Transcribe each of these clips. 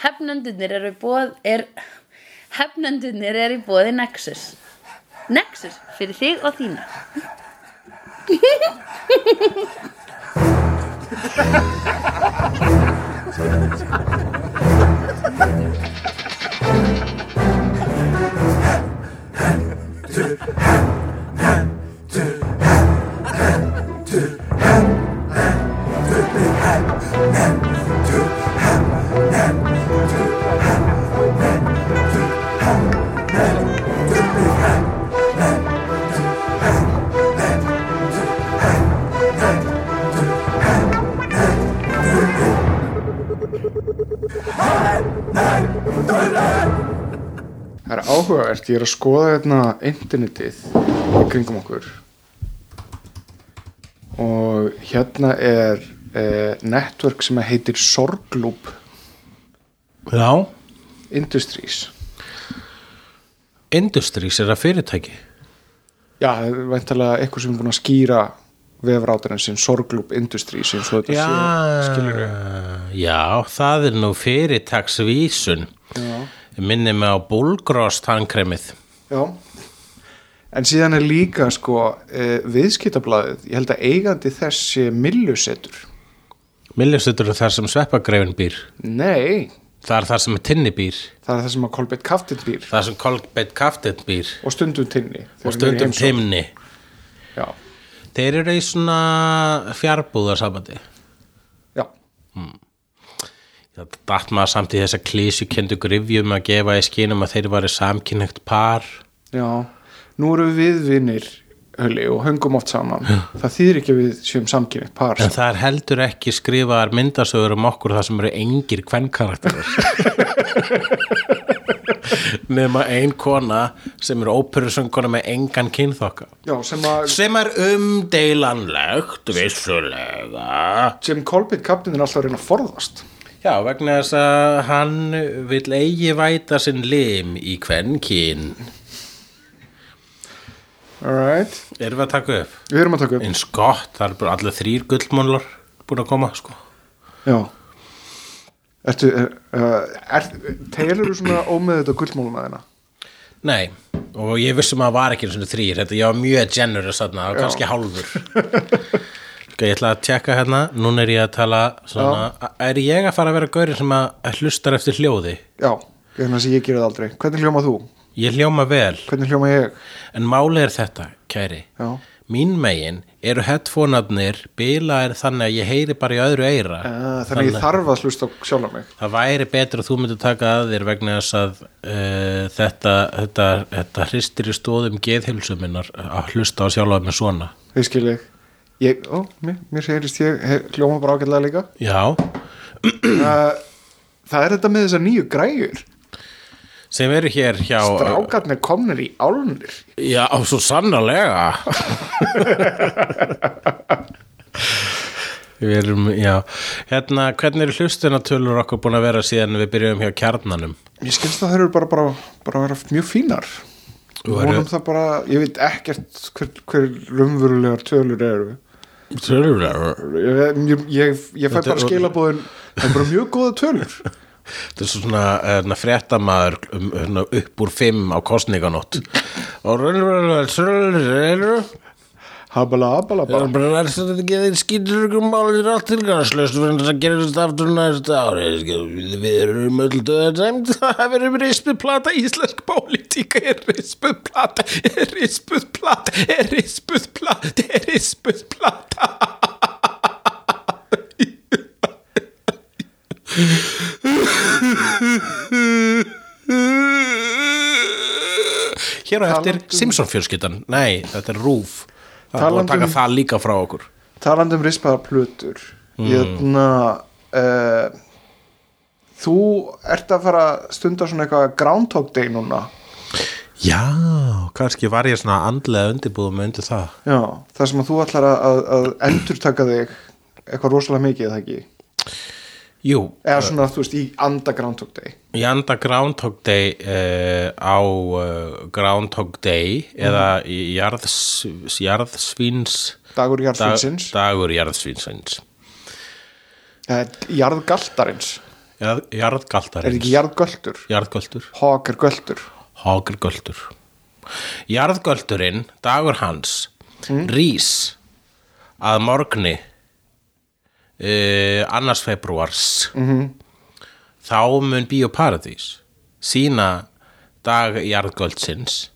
Hefnendunir eru bóð er Hefnendunir eru í bóði Nexus. Nexus fyrir þig og þína Það er áhugavert, ég er að skoða hérna internetið í kringum okkur. Og hérna er eh, network sem heitir Sorgloop. Já, Industries. Industries er það fyrirtæki? Já, veintalega eitthvað sem er búin að skýra vefrátarinn sem Sorgloop Industries eins og þetta sé, skilur já, það er nú fyrirtaksvísun. Já. minni mig á búlgrost tannkremið. Já. En síðan er líka sko eh, viðskiptablaðið, ég held að eigandi þess sé millusettur Miljustutur er þar sem sveppagreifin býr. Nei, Það er þar sem tinni býr það er það sem að Kolbeitt Kaftin býr. Það er sem Kolbeitt Kaftin býr. Og stundum tinni og stundum timni Já, Þeir eru í svona fjárbúðarsambandi já, Það datt maður samt í þessa klísu kendu grifjum að gefa í skínum að þeir varu samkynnegt par. Já. Nú eru við vinnir Hulli og höngum oft saman. Það þýðir ekki að við séum samkynnitt par En það er heldur ekki skrifaðar myndasögur um okkur það sem eru engir kvennkarakterir nema ein kona sem er óperusöngkona með engan kynþokka. Já, sem að sem er umdeilanlegt vissulega. Sem Kolbeitt Kaftin er alltaf reyna að forðast. Já, vegna þess að hann vill eigi væta sinn lim í kvennkyn Alright, Erum við að taka upp? við erum að taka upp Eins gott, það er bara allir þrýr gullmónlar búin að koma, sko Já Ertu, er, uh, er, telur þú svona ómeð þetta gullmóluna þina? Nei, og ég vissum að það var ekki svona þrýr, þetta ég var mjög generous þarna, kannski hálfur ég ætla að tjekka hérna, núna er ég að tala svona, er ég að fara að vera gaurinn sem að hlustar eftir hljóði? Já, þannig að ég það aldrei Hvernig hljóma þú? Ég hljóma vel, Hvernig hljóma ég? en máli er þetta, kæri. Já, Mín megin eru headphone-arnir bilaðir þannig að ég heyri bara í öðru eira uh, þannig að ég þarf að hlusta á sjálf mig. Það væri betur að þú myndir taka að þér vegna þess að uh, þetta, þetta, þetta hristir í stóðum geðhilsu minnar að hlusta á sjálfa með svona. Þau skil ég Ég, ó, mér, mér segirist ég he, hljóma bara ágætlega líka. Já, uh, Það er þetta með þessar nýju græjur sem eru hér hjá... Strákarnir komnir í álnir Já, svo sannarlega. Við erum, já. Hérna, hvernig eru hlustunatölur okkur búin að vera síðan við byrjum hjá kjarnanum? Ég skilst að það eru bara, bara, bara vera mjög fínar eru- vonum það bara, ég veit ekkert hver, hver raunverulegar tölur eru Tölur? Ég, ég, ég, ég fæ bara skilabóðin Það er bara mjög góða tölur Þetta er svona hérna, fréttamaður um, hérna, upp úr fimm á kostninganótt og tölur Habala, habala, Það er bara verðst að þetta geði skýtur ykkur málið er allt tilgangslöst fyrir þess að gera þetta aftur næsta ári við erum öll döða dæmt það verður rispuð plata íslensk pólitíka er rispuð plata er rispuð plata er rispuð plata er rispuð Hér á eftir Talandi um- Simpson fjölskyldan Nei, þetta er rúf. Það er búin að Talandi taka það líka frá okkur. Talandi um rispaða plötur Hérna uh, Þú ert að fara að stunda svona eitthvað Groundhog Day núna. Já, kannski var ég svona andlega undirbúðum með undir það. Já, það sem að þú ætlar að, að, að endurtaka þig eitthvað rosalega mikið, eða ekki? Jú, Eða svona, þú veist, í anda Groundhog Day. Ég anda Groundhog Day uh, á uh, Groundhog Day eða í jarðs, jarðsvíns Dagur dag, Jarðsvínsins. Dagur er jarðgaltarins. Jarð, Er jarðgaltarins ekki jarðgöldur? Jarðgöldur Hog er göldur Hágrgöldur Jarðgöldurinn, dagur hans rís að morgni uh, annars februars -hmm. þá mun Bíóparadís sína dag jarðgöldsins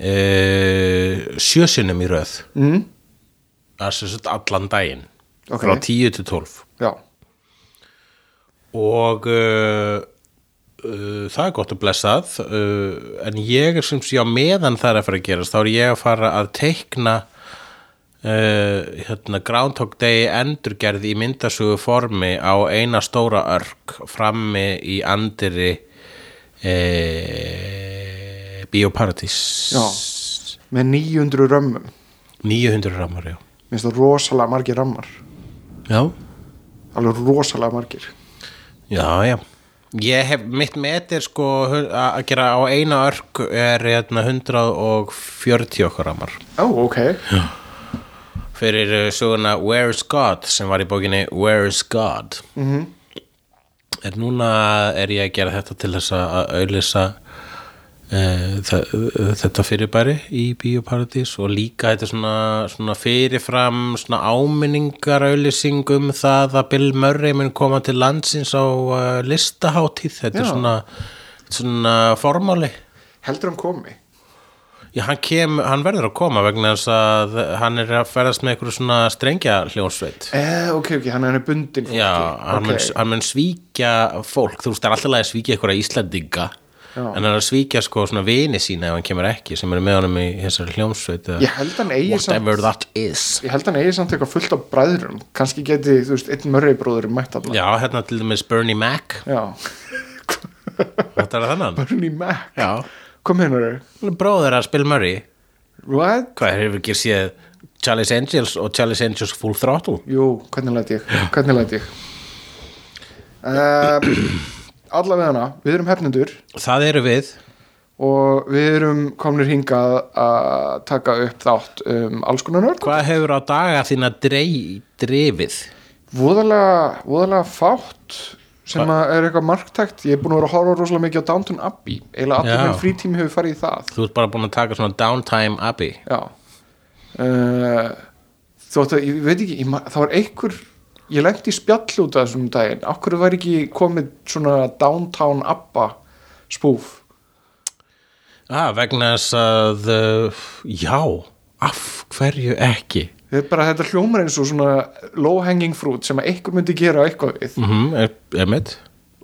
uh, sjösinnum í röð mm. sagt allan daginn Ok. frá 10 til 12 Já, og uh, það er gott að blessað en ég er sem sé á meðan það er að fara að gerast þá er ég að fara að teikna uh, hérna, Groundhog Day endurgerð í myndasugu formi á eina stóra örk frammi í andiri uh, Bíóparadís já Með 900 römmum. 900 ramar, já. Mér finnst það rosalega margir rammar Já, Alveg rosalega margir. Já, já. Ég hef, mitt met er sko að gera á eina örk er hérna 140 okkar ramar. Ó, ok Fyrir söguna Where's God sem var í bókinni Where's God. -hmm. En núna er ég að gera þetta til þess að auðlýsa uh, þetta fyrirbæri í Bíóparadís og líka þetta er svona, svona fyrirfram svona áminningar auðlýsing um það að Bill Murray mun koma til landsins á uh, listaháttíð þetta er Já. svona, svona formáli Heldur hann komi Já, hann, kem, hann verður að koma vegna þess að hann er að ferðast með einhverju svona strengja hljónsveit eh, Ok, ok, hann er bundin fólki. Já, hann, mun, Ok. hann mun svíkja fólk, þú veist, það er alltaf að svíkja einhverja Íslandinga Já. en hann er að svíkja sko svona vini sína ef hann kemur ekki sem eru með honum í þessari hljómsveit eða Ég held hann eigi samt whatever that is. Ég held hann eigi samt eitthvað fullt af bræðurum Kannski geti, þú veist, einn mörri bróður mætt þarna. Já, hérna til dæmis Bernie Mac. Já. Þetta er þennan Bernie Mac. Já, Kom er bróður að Bill Murray. What? Hvað hefur ekki séð Charlie's Angels og Charlie's Angels Full Throttle? Jú, hvernig læt ég? Hvernig læt ég? Um, allavega hana, við erum hefnendur. Það eru við. Og við erum komnir hingað að taka upp þátt um alls konar nörd. Hvað hefur á daga þína voðalega, voðalega fátt sem að er eitthvað marktækt. Ég er búin að vera að horfa rosalega mikið á Downton Abbey. Eiginlega allir minn frítími hefur farið í það. Þú ert bara búin að taka svona downtime Abbey. Já. Uh, þótt að, ég veit ekki ég, það var einhver, ég lendi í spjall út af þessum daginn, okkur var ekki komið svona Downtown Abba spúf ah, Vegna þess að uh, Já, af hverju ekki? Þetta er bara þetta hljómar eins og svona low hanging fruit sem að einhver myndi gera eitthvað við. Mm -hmm, Emmett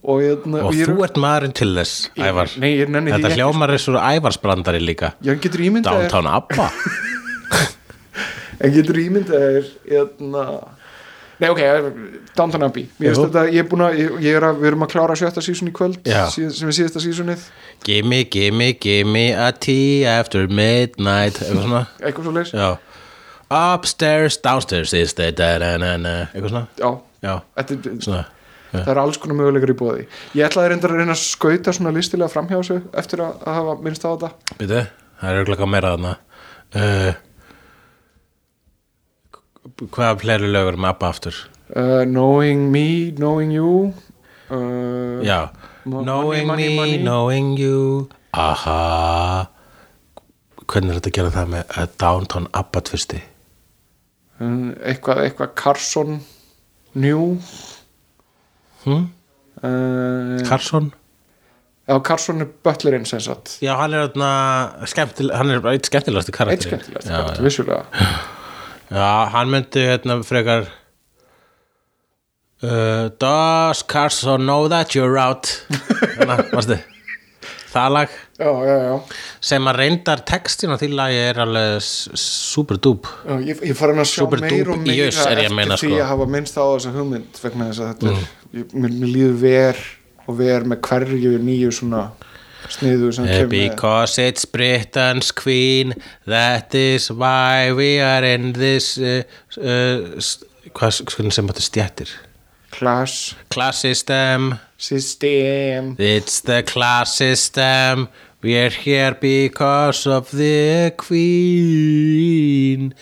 og, ég, Og ég, þú ert maðurinn til þess, Ég- Ævar. nei, ég nenni því Þetta ekki, hljómar eins og Ævarsbrandari líka. Ég Downtown Abba. En getur ímyndað þér hérna Nei, ok, Jú. þetta, ég er ég, ég er að við erum að klára sjötta sísun í kvöld síð, sem er síðasta sísunið, Gimme, gimme, gimme a tea after midnight Eitthvað svo leys Já Upstairs, downstairs is the da da da da Eitthvað svona? Já, Já, þetta, svona það er alls konar möguleikar í bóði Ég ætlaði reyndar að reyna að skauta svona listilega framhjá þessu eftir að, að hafa minnst á þetta. Býtu, það er auðvitað meira þarna. Uh, Hvaða fleiri lögur með Abba aftur? uh, Knowing me, knowing you. Uh, Já. Knowing money, me, money, knowing you. Aha. Hvernig er þetta að gera það með Downtown Abba tvisti? Um, eitthvað, eitthvað Carson New. Hm? uh, Carson? Já, Carson er butlerinn sem sagt. Já, hann er þarna skemmtil, hann er eitt skemmtilegasti Eitt já, karakter, vissulega. Já, hann myndi hérna frekar uh, Does Carson know that you're out? Þannig, varstu Það lag. Já, já, já, sem að reyndar textin á því lagi er alveg s- super dúb. Já Ég, ég fara hann að sjá meir og meira jöss eftir meina, því sko. að hafa minnst á þessa hugmynd vegna þess að þetta er ég, mér, mér líður ver og ver með hverju nýju svona sniðu sem kemur. Because it's Britain's queen That is why we are in this uh, uh, Hvað sem þetta stjættir? Class. Class system. System. It's the class system. We're here because of the queen.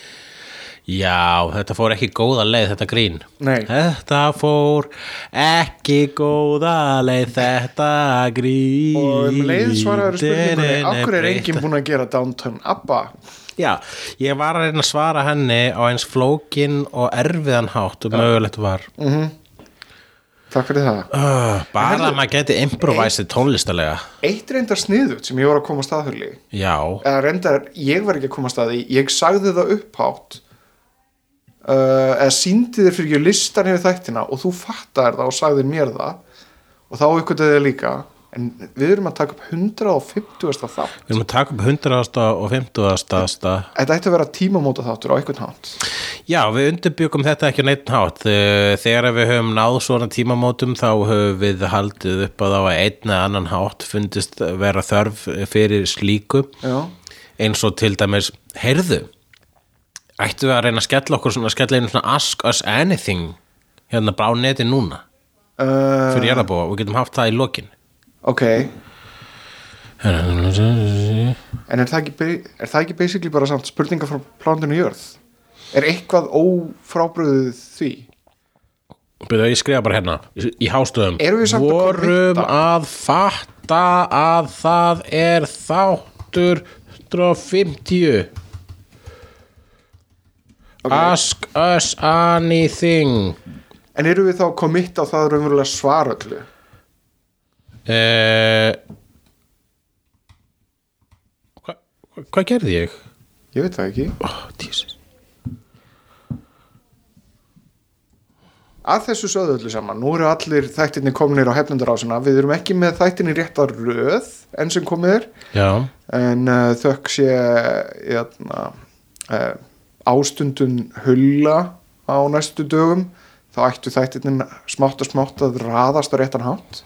Já, þetta fór ekki góða leið, þetta grín. Nei. Þetta fór ekki góða leið, þetta grín. Og um leið svaraður spurningunni okkur er enginn búin að gera Downton Abba. Já, ég var að reyna að svara henni á eins flókin og erfiðan hátt og mögulegt var takk fyrir það. Uh, Bara heyrðu- að maður geti improvisið tónlistalega. Eitt reyndar sniðut sem ég var að koma að staðhulli Já, eða reyndar, ég var ekki að koma að staði ég sagði það upphátt uh, eða síndi þér fyrir listan hefur þættina og þú fattar það og sagðir mér það og þá uppgötuði þið líka en við erum að taka upp 150. þátt við erum að taka upp 100. og 50. þetta ætti að vera tímamóta þáttur á einhvern hátt Já, við undirbyggum þetta ekki á neitt hátt. Eh, Þegar við höfum náð svona tímamótum þá höfum við haldið upp að á að einn eða annan hátt fundist vera þörf fyrir slíku já, eins og til dæmis, heyrðu, ættum við að reyna að skella okkur svona, skella einu svona Ask Us Anything hérna bara á neti núna uh, fyrir jarðabóa við getum haft það í lokin. Ok. En er það ekki, er það ekki basically bara samt spurninga frá plándinu jörð? Er eitthvað ófrábröðuð því? Byrðu, ég skrifa bara hérna í, hástöðum. Að Vorum kommenta? að fatta að það er þáttur 150 Ask us anything. En eru við þá að kommitta á það raunverulega svar öllu eh, hva, hvað gerði ég? ég veit það ekki. Oh, að þessu sögðu öllu saman, nú eru allir þættirni komnir á hefnundarásina, við erum ekki með þættinni réttar röð enn sem komið er. Já, en uh, þökk sé jæna, uh, ástundun hulla á næstu dögum. Þá ættu þættirni smátt og smátt að raðast á réttan hátt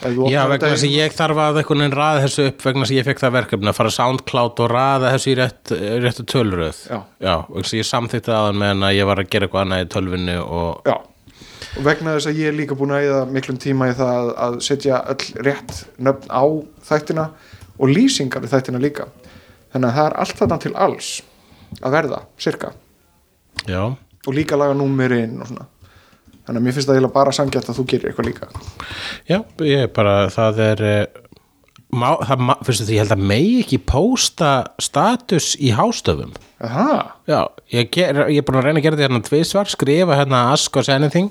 Já vegna þess að ég þarf að einhvern veginn raða þessu upp vegna þess að ég fekk það verkefni að fara SoundCloud og raða þessu í rétt, réttu tölröð Já. Já, vegna þess að ég samþykti aðan meðan að ég var að gera eitthvað annað í tölvinu og Já, og vegna þess að ég er líka búin að eða miklum tíma í það að setja öll rétt nöfn á þættina og lýsingar við þættina líka. Þannig að það er allt þarna til alls að verða, cirka Já, og líka laga númerinn og svona þannig að mér finnst það eiginlega bara sangjart að þú gerir eitthvað líka. Já, ég er bara, það er eh, má, það, má- fyrstu því, ég held að megi ekki pósta status í hástöfum. Aha, Já, ég, ger, ég er búin að reyna að gera þetta hérna tvisvar, skrifa hérna ask us anything.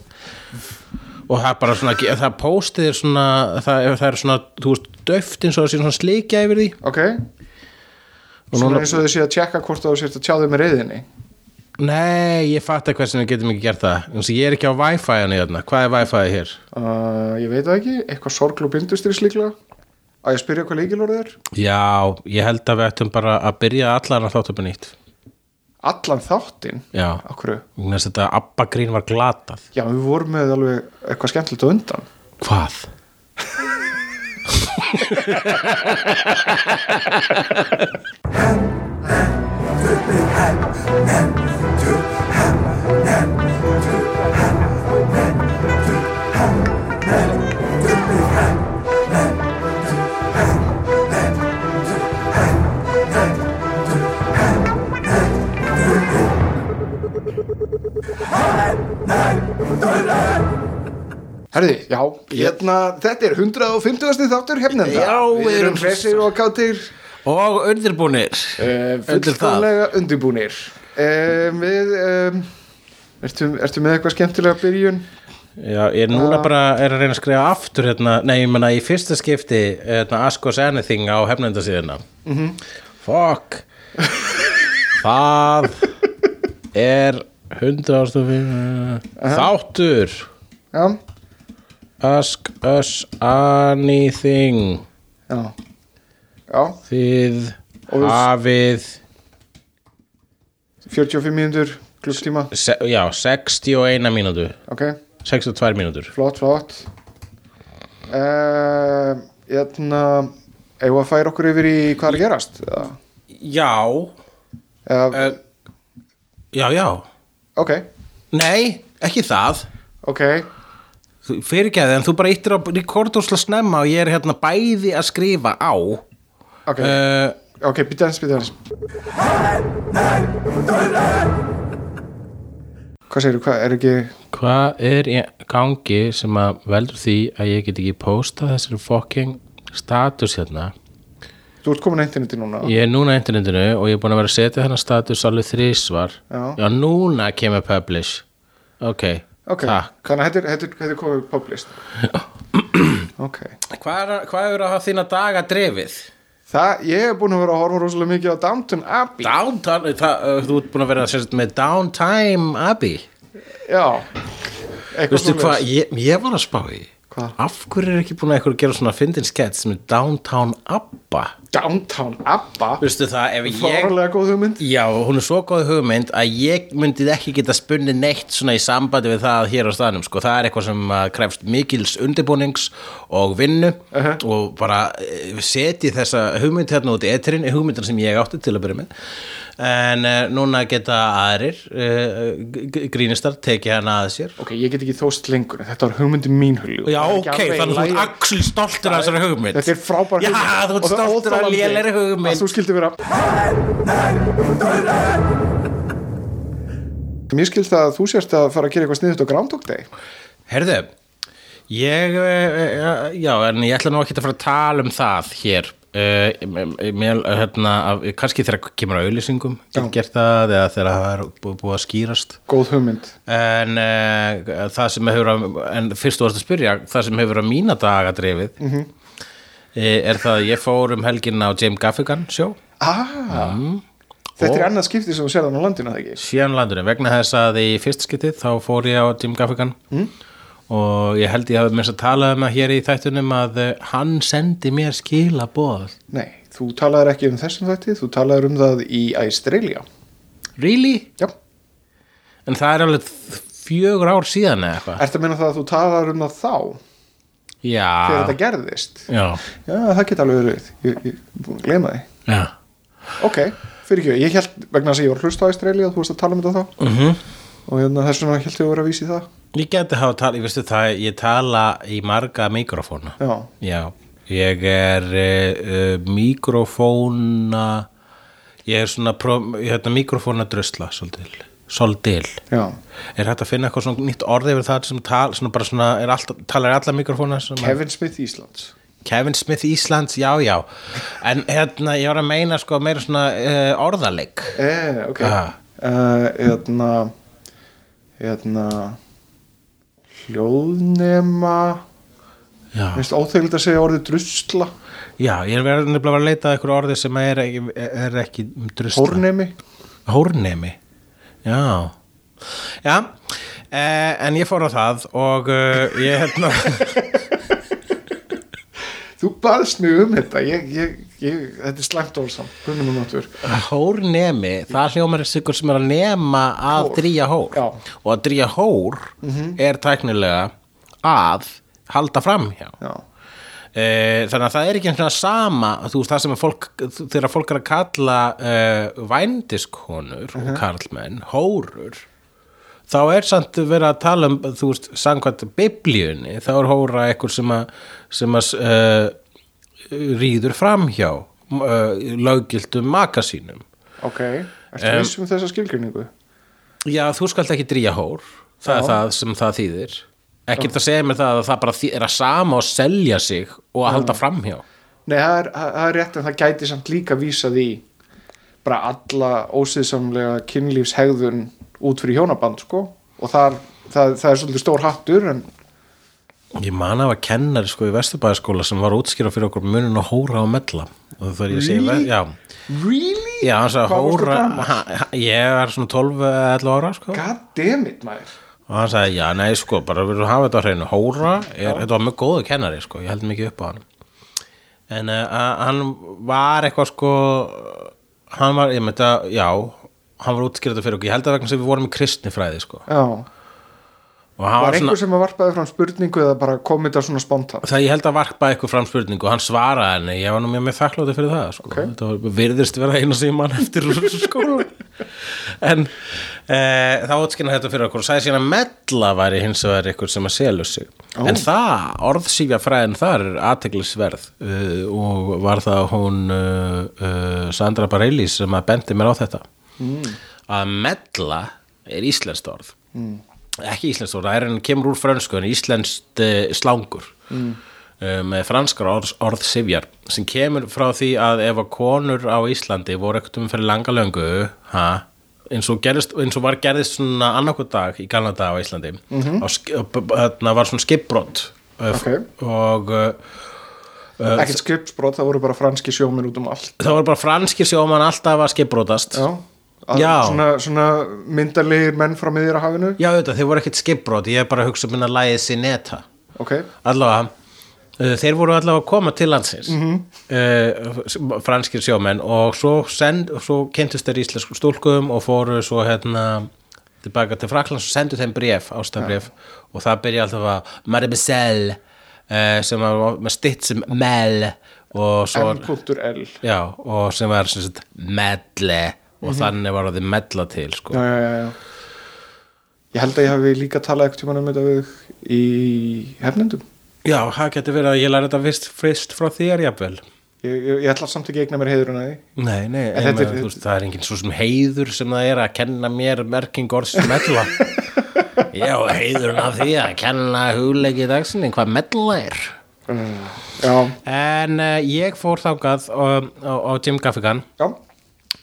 Og það bara svona, það póstið er svona, það, það er svona, þú veist, döft eins og það sé svona sleikja yfir því. Ok. Og Svona núna- eins og þau sé að tjekka hvort þú sért að tjá þau með reyðinni Nei, ég fatt ekki hversin við getum ekki gert það að ég er ekki á Wi-Fi-anu hérna Hvað er Wi-Fi hér? uh, Ég veit það ekki, eitthvað sorglú bindustris líklega að ég spyrja hvað leikilorðið er Já, ég held að við ættum bara að byrja allar að þáttu upp nýtt Allan þáttinn Já, að þetta Abba grín var glatað Já, við vorum með alveg eitthvað skemmtilegt undan Hvað? Herði, já, hérna, þetta er 150. þáttur hefnenda Já, við erum hressir og kátir Og undirbúnir uh, Undir það. fullkomlega undirbúnir um, Við um, ertu, ertu með eitthvað skemmtilega byrjun? Já, ég er núna bara er að reyna að skrifa aftur hérna, nei, ég menna í fyrsta skipti hérna, Ask Us Anything á hefnendasíðuna. Mm -hmm. Fuck. Það er 105 Þáttur. Já, Ask Us Anything. Já. Já, Þið við- hafið 45 mínútur, klukktíma se, Já, 61 mínútu Ok, 62 mínútur flott, flott uh, Hérna Eigum við að færa okkur yfir í hvað er gerast? Eða, Já eða, uh, Já, já ok, Nei, ekki það ok fyrirgeði en þú bara íttir á rekordúsla snemma og ég er hérna bæði að skrifa á Ok, uh, ok, býta hans, býta hans Hvað segirðu, hvað er ekki Hvað er gangi sem að veldur því að ég get ekki posta þessari fucking status hérna? Þú ert komin að interneti núna? Ég er núna á internetinu og ég er búin að vera að setja þennan status alveg þrísvar Já. Já, núna kemur publish. Ok, Ok, takk. þannig að þetta er- komið published. Ok. Hvað er, hvað er að hafa þína daga drefið? Það, ég er búin að vera að horfa rosalega mikið á Downton Abbey. Downtime, það, uh, þú ert búin að vera sérst, með Downtime Abbey. Já. Svoleiðis. hvað, ég, ég var að spá í Hvað? Af hverju er ekki búin að eitthvað gera svona fyndin skett sem er Downtown Abba Downtown Abba. Fáralega góð hugmynd. Já, hún er svo góð hugmynd að ég myndi ekki geta spunni neitt svona í sambandi við það hér á staðnum sko. það er eitthvað sem uh, krefst mikils undirbúnings og vinnu Uh-huh. og bara uh, seti þessa hugmynd hérna út í eterinn, hugmyndin sem ég átti til að byrja með. En uh, núna geta aðrir uh, grínistar tekið hana að sér. Ok, ég get ekki þóst lengur. Þetta var hugmyndin mín hulju Já, ok, þannig að þú ert axl stoltur af þessari hugmynd. Þetta er frábær Já, hugmynd. þú ert Og það er stoltur óþolandi lélegri hugmynd. Að þú skildi vera Mér skilst að þú sérst að fara að gera eitthvað sniðut á Groundhog Day Herðu, ég, uh, já, en ég ætla nú ekki að fara að tala um það hér. Mér, hérna, kannski þegar kemur á auðlýsingum, Já. get gert það eða þegar það er bú- búið að skýrast. Góð hugmynd En það sem hefur að, en fyrst þú varst að spyrja, það sem hefur að mína daga drefið, Mhm. Er það að ég fór um helgin á James Gaffigan sjó. ah, Þetta er annað skipti sem þú þannig á landinu, það ekki? síðan landurinn vegna þess að í fyrst skiptið þá fór ég á Jim Gaffigan mm. og ég held ég hafi minnst að tala um það hér í þættunum að eh, hann sendi mér skilaboð Nei, þú talaðir ekki um þessum þætti Þú talaðir um það í Australia Really? Já En það er alveg fjögur ár síðan eða eitthvað Ertu að meina það að þú talaðir um það þá Þegar þetta gerðist. Já, Já, það geta alveg verið. Ég, ég, ég gleyma því. Já. Ok, fyrir ekki, ég held vegna þess að ég var hlust á Australia og þú varst að tala um þetta þá. Mm -hmm. og hérna, þess vegna held ég að vera að vísi það. Ég geti hafa tala, ég veistu það, ég tala í marga mikrofóna. Já, ég er uh, mikrofóna ég er svona hérna, mikrofóna drusla svolítil, svolítil já. Er hægt að finna eitthvað svona nýtt orð yfir það sem tal, svona bara svona, er alltaf, talar alla mikrofóna Kevin Smith Íslands. Kevin Smith Íslands, já, já. En hérna, ég var að meina sko meira svona uh, orðaleg. Eh, ok. Ah. uh, Hérna Hérna Hljóðnema. Já, Minnst óþegild að segja orðið drusla. Já, ég er verið að leita að eitthvað orði sem er, ekki- er ekki um drusla. Hórnemi. Hórnemi, já. Já, eh, en ég fór á það og uh, ég hérna Þú baðst mig um þetta. Ég, ég, ég, Þetta er slæmt ólsam Guðnum og náttúr. Hórnemi, það hljómar er sigur sem er að nema að Hór. drýja hór Já. og að drýja hór er tæknilega að halda fram hjá. Já, þannig að það er ekki einhvern veginn sama þú veist það sem er fólk þegar fólk er að kalla uh, vændiskonur og karlmenn hórur þá er samt verið að tala um þú veist, samkvæmt biblíunni þá er hóra eitthvað sem að sem að uh, rýður framhjá uh, löggildum maka sínum ok viss um þessa skilgrinningu? já, þú skalt ekki drýja hór það er Já. það sem það þýðir ekkert að segja mér það að það bara er að sama og selja sig og að halda framhjá Nei, það er, það það er rétt en það gæti samt líka vísað í bara alla ósiðsamlega kynlífshegðun út fyrir hjónaband sko. Og þar, það, það er svolítið stór hattur en Ég man að var kennari sko í Vesturbæðaskóla sem var að útskýra fyrir okkur munin að hóra og mella. Og það er ég að segja, Really? já, Really? já hóra, ha, ég er svona 12 eða 11 ára sko. God damn it, maður og hann sagði, já, nei sko, bara við erum að hafa þetta hreinu. Hóra, er, þetta var mjög góðu kennari sko, ég held mikið upp á hann. En uh, hann var eitthvað sko hann var, ég myndi að, já hann var útskýrða fyrir okkur, ég held að vegna sem við vorum í kristnifræði sko. Já, var var einhver sem að varpaði fram spurningu eða bara kom þetta svona spontant Það ég held að varpa eitthvað fram spurningu og hann svaraði henni, ég var nú mjög með þakklóti fyrir það sko. Ok. þetta virðist vera eina sem mann eftir skóla en e, þá útskynna þetta fyrir okkur og sagði síðan að mella væri hins vegar eitthvað sem að selur sig Ó. en það, orðsífja fræðin þar er aðteglisverð uh, og var það hún uh, uh, Sandra Bareilles sem að bendi mér á þetta Mm. að mella er íslenskt orð mm. Ekki íslenskt orð, er en kemur úr frönsku en íslenskt uh, slangur mm. með franskar orð, orðsifjar sem kemur frá því að ef að konur á Íslandi voru ekkert um fyrir langa löngu ha, eins, og gerist, eins og var gerðist svona annarkvæð dag í galna dag á Íslandi mm -hmm. þarna var svona skipbrott Ok. og uh, ekkert skripsbrot, það voru bara franski sjóminn út um allt það voru bara franskir sjóman alltaf að að, Já. Svona, svona myndarlegir menn frá miðjara hafinu Já, auðvitað, þeir voru ekkert skipbrot, ég er bara að hugsa um minna lægið Sineta. Ok, Allavega, uh, þeir voru allavega að koma til landsins uh, franskir sjómenn og svo, send, svo kynntust þeir íslensku stúlkum og fóru svo hérna tilbaka til Fraklands og sendu þeim bref, ástafbref og það byrja alltaf að Mademoiselle uh, sem var stitt sem Mel m.l já, og sem var medle og þannig var það medla til sko. já, já, já, já. Ég held að ég hafi líka talað ekkert um þetta við í hefnendum. Já, það getur verið að ég læri þetta fyrst, fyrst frá þér jafnvel. Ég, ég, ég ætla samt ekki að eigna mér heiður en að því Nei, nei, En en þetta með, er- það er engin svo sem heiður sem það er að kenna mér merking orðs medla Já, heiðurinn af því að kenna hugleiki dagsinni hvað medla er. Já, En uh, ég fór þangað á, á, á Jim Gaffigan. Já,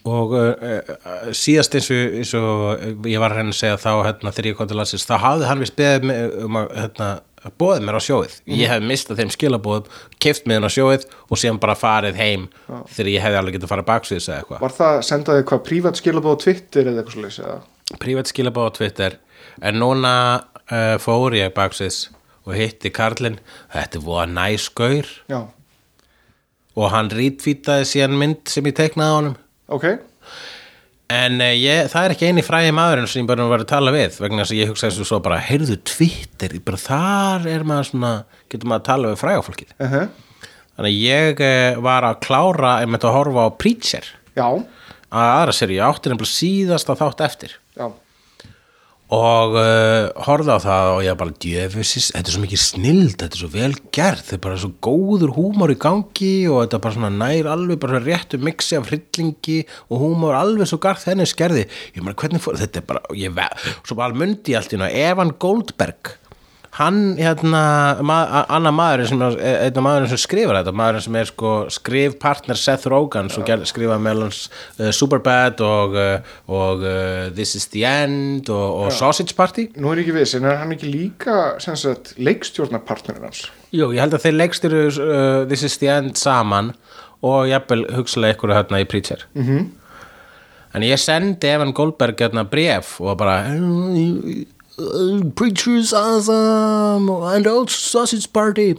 og uh, síðast eins og, eins og ég var að reyna að segja þá hérna, þegar ég kom til landsins, þá hafði hann beðið mig um að hérna, bóðið mér á sjóið. Ég hef mistað þeim skilabóðum keift mig inn á sjóið og síðan bara farið heim þegar ég hefði alveg getað farið baksviðs eða eitthvað. Var það sendaði hvað prívat skilabóð á Twitter eða eitthvað eða? Prívat skilabóð á Twitter. En núna uh, fór ég baksviðs og hitti Karlinn. Þetta voða næskaur já, og hann rítvítaði síðan mynd sem ég teiknaði á honum ok. En uh, ég, það er ekki eini fræði maðurinn sem ég bara var að tala við vegna þess að ég hugsaði svo bara, heyrðu Twitter, bara þar er maður svona, getur maður að tala við frægafólkið. uh -huh. Þannig að ég uh, var að klára einmitt að horfa á Preacher. Já, að aðra sér, ég átti nefnilega síðast að þátt eftir. Já, og uh, horfði á það og ég bara djöfusis, þetta er svo mikið snild þetta er svo vel gert, þetta er bara svo góður húmor í gangi og þetta er bara svona nær alveg bara réttu mixi af hryllingi og húmor alveg svo garð þenni skerði, ég meina hvernig fór þetta er bara, ég ve, svo bara mundi ég allt í ná Evan Goldberg hann hérna, ma annar maðurinn sem einn af maðurinn sem skrifar þetta maðurinn sem er sko skrifpartner Seth Rogen sem ger, skrifa meðal hans uh, Superbad og, uh, og uh, This is the End og, og Sausage Party. Nú er ekki viss en er hann ekki líka leikstjórnarpartnerinn hans? Jú, ég held að þeir leikstyru uh, This is the End saman og jafnvel hugsalega ykkur hérna í Preacher. Mm -hmm. en ég sendi Evan Goldberg hérna bref og bara uh, Preacher is awesome and also Sausage Party.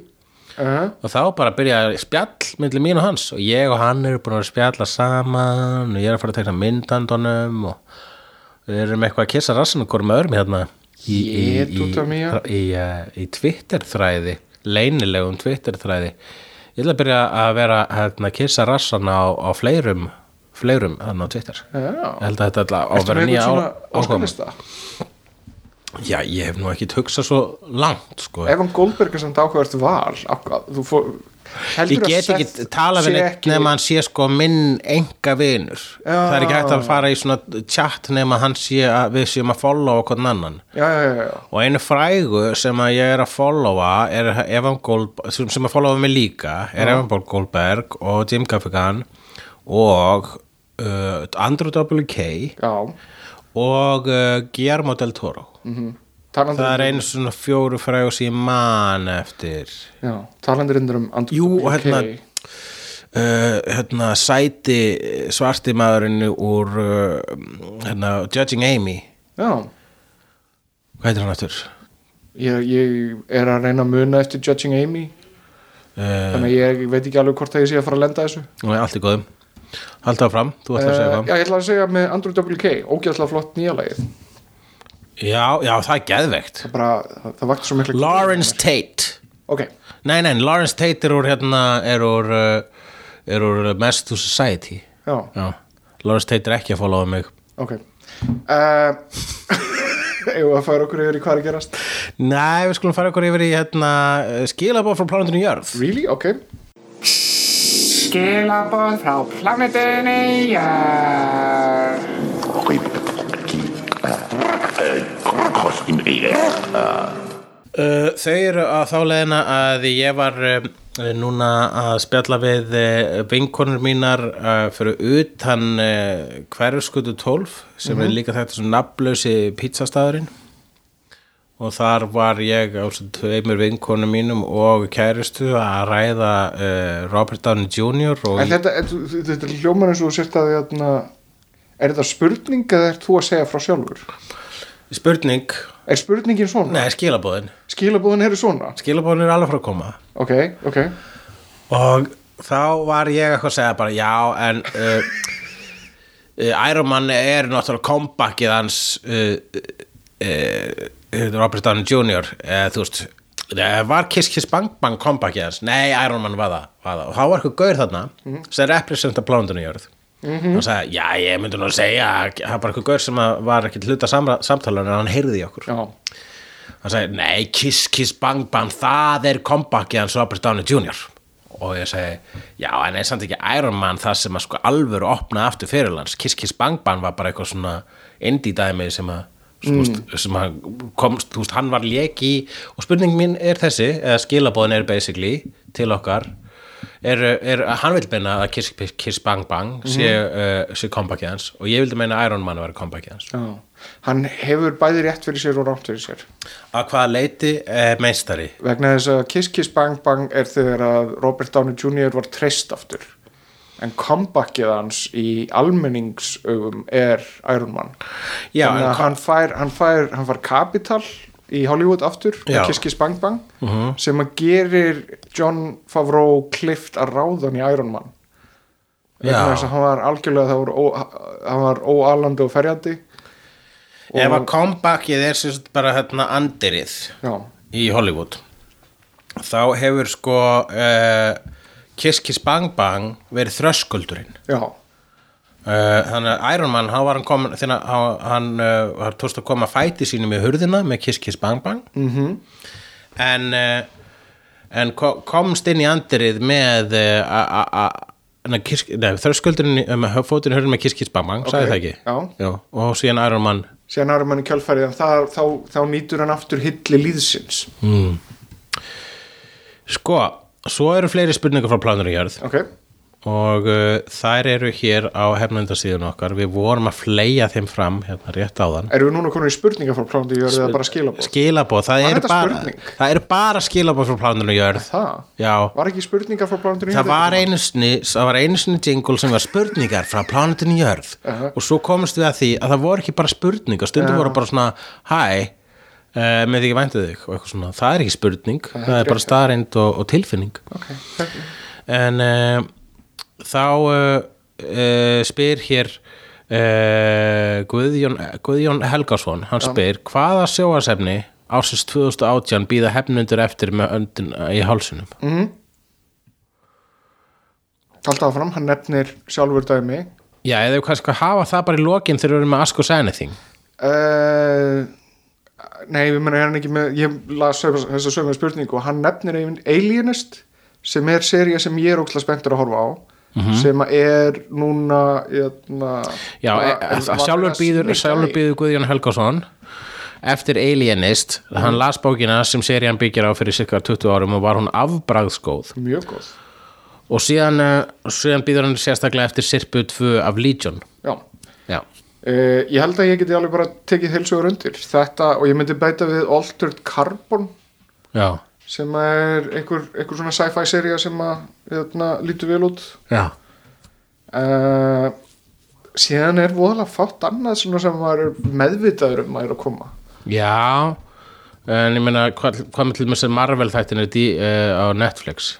Uh -huh. og þá bara byrjaði spjall millir mín og hans. Og ég og hann eru búin að spjalla saman og ég er að fara að tekna myndandunum og við erum eitthvað að kissa rassinu hvort með öðrum hérna í, í, í, í, í Twitter þræði leynilegum Twitter þræði ég ætla að byrja að vera hérna, að kissa rassana á, á fleirum fleirum hann á Twitter. Já, ég held að þetta að ertu vera með nýja eitthvað svona á- ákoma óskalista já, ég hef nú ekkit hugsað svo langt sko. Evan Goldberg er samt ákvæðast val fór ég að get ekki tala við neitt nema hann sé sko minn enga vinur það er ekki hægt að fara í svona chat nema hann sé að við séum að followa hvern annan já, já, já, já, og einu frægu sem að ég er að followa er Evan Goldberg sem að followa mig líka er Evan Goldberg og Jim Gaffigan og uh, Andrew W.K. já. og uh, Guillermo del Toro Talandi, það er einu svona fjóru frægu sem ég man eftir. Já, talandi reyndur um Andrew Jú, og hérna uh, hérna sæti svarti maðurinn úr uh, hérna, Judging Amy. Já, hvað heitir hann eftir? ég, ég er að reyna að muna eftir Judging Amy. Uh, þannig að ég veit ekki alveg hvort að ég sé að fara að lenda þessu. Og allt í góðum. Halda áfram, þú ætlar að segja hvað já, ég ætla að segja með Andrew WK ógæðslega flott nýja lagið já, já, það er geðveikt. Það, bara, það, það vakti svo mikla Lawrence Tate. Ok, Nei, nei, Lawrence Tate er úr hérna er úr, uh, er úr Mess to Society. Já, Já, Lawrence Tate er ekki að followa mig. Ok. Uh, Ef að fara okkur yfir í hvað er gerast? Nei, við skulum fara okkur yfir í hérna skilabóð frá plánundinu Jörð. Really? Ok. Skilaboð frá planetinni Jörð. Uh, þau eru að þá leiðina að ég var uh, núna að spjalla við uh, vinkonur mínar uh, fyrir utan uh, hverfskutu 12 sem er líka þetta sem nafnlausi pizzastæðurinn og þar var ég á svo tveimur vinkonum mínum og kæristu að ræða uh, Robert Downey Jr. þetta, er- þetta er hljómar eins og þú sért að hérna, er þetta spurning eða er þú að segja frá sjálfur? Spurning Er spurningin svona? Nei, skilabóðin Skilabúðin eru svona? Skilabóðin er alveg frá að koma Ok, ok. og þá var ég eitthvað að segja bara já en uh, uh, Iron Man er náttúrulega comebackið hans uh, uh, uh, Robert Downey Jr. Uh, þú veist uh, var Kiss Kiss Bang Bang comebackið hans nei Iron Man var það, var það. og þá var eitthvað gaur þarna sem representa plánundinu jörð og sagði já ég myndi nú að segja að það var bara eitthvað gaur sem var ekki hluta samtalinu en hann heyrði í okkur Já. hann sagði, nei, Kiss Kiss Bang Bang það er comebackið hans Robert Downey Jr. og ég segi já, en er samt ekki Iron Man það sem að sko alvöru opna aftur fyrirlands Kiss Kiss Bang Bang var bara eitthvað svona indie dæmi sem að mm. sem að komst, þú veist, hann var leki og spurning mín er þessi eða skilabóðin er basically til okkar er, er hann vil meina að Kiss, Kiss Bang Bang sé, uh, sé comebackið hans og ég vildi meina að Iron Man að vera comebackið hans Já. Hann hefur bæði rétt fyrir sér og rátt fyrir sér. að hvaða leiti er meistari Vegna þess að Kiss Kiss Bang Bang er þegar að Robert Downey Jr. var treyst aftur. En comebackið hans í almenningsaugum er Iron Man. Já, en að hann fær, hann fær, hann fær kapital í Hollywood aftur Kiss Kiss Bang Bang sem að gerir John Favreau klift að ráðan í Iron Man. Þess að hann var algjörlega, það var, óalandi og ferjandi. Ef að comebackið er sagt bara hérna andirið Já, í Hollywood þá hefur sko uh, Kiss Kiss Bang Bang verið þröskuldurinn. Já, uh, þannig að Iron Man hann var hann komin þegar hann, hann uh, var tóst að koma að fæti sínum í hurðina með Kiss Kiss Bang Bang -hmm. Mhm. en uh, en ko- komst inn í andirið með þröskuldurinn um, fótinn í hurðin með Kiss Kiss Bang Bang, sagði Ok, það ekki? já. og síðan Iron Man síðan Iron Man í kjölfærið en það, þá, þá nýtur hann aftur hilli líðsins Sko, svo eru fleiri spurningar frá plánur í jörð ok, og uh, þær eru hér á hefnendasíðun okkar. Við vorum að fleia þeim fram hérna rétt áðan. Erum við núna komin í spurningar frá plándi ég það bara skilabóð skilabóð, það þetta bara það eru bara skilabóð frá plánur í jörð það, var ekki spurningar frá plándi það var einu sinni það var einu sinni jingle sem var spurningar frá plánutinu jörð. Uh-huh. og svo komumst við að því að það voru ekki bara spurningar stundum Já. voru bara svona hæ, uh, með því ekki væntið þig og eitthvað svona, það er ekki spurning það er bara staðreind og, og tilfinning. Ok, ok. en uh, þá uh, uh, spyr hér uh, Guðjón, Guðjón Helgason. Hann spyr hvaða sjóasefni ásins 2018 býða hefnundur eftir með öndin í hálsunum alltaf fram, hann nefnir sjálfur dæmi. Já, eða kannski hafa það bara í lokin þegar við erum með Ask Us Anything nei, við menna hann ekki með ég las þessa sömu spurningu og hann nefnir Alienist sem er seria sem ég er ókslega spenntur að horfa á sem að er núna jötna, já, e, e, sjálfur býður sjálfur býður Guðjón Helgason eftir Alienist, hann las bókina sem serían byggir á fyrir cirka 20 árum og var hún afbragðsgóð. Mjög góð. Og síðan, uh, síðan býður hann sérstaklega eftir Sirpu 2 af Legion. Já. Já. Uh, ég held að ég geti alveg bara tekið heilsugur undir. Þetta og ég myndi bæta við Altered Carbon. Já, sem er einhver, einhver svona sci-fi seria sem að jötna, lítur vel út. Já, uh, síðan er voðalega fátt annað svona sem maður er meðvitaður um að er að koma. Já En ég meina, hvað, hvað með til með sem Marvel þættin er di, uh, á Netflix?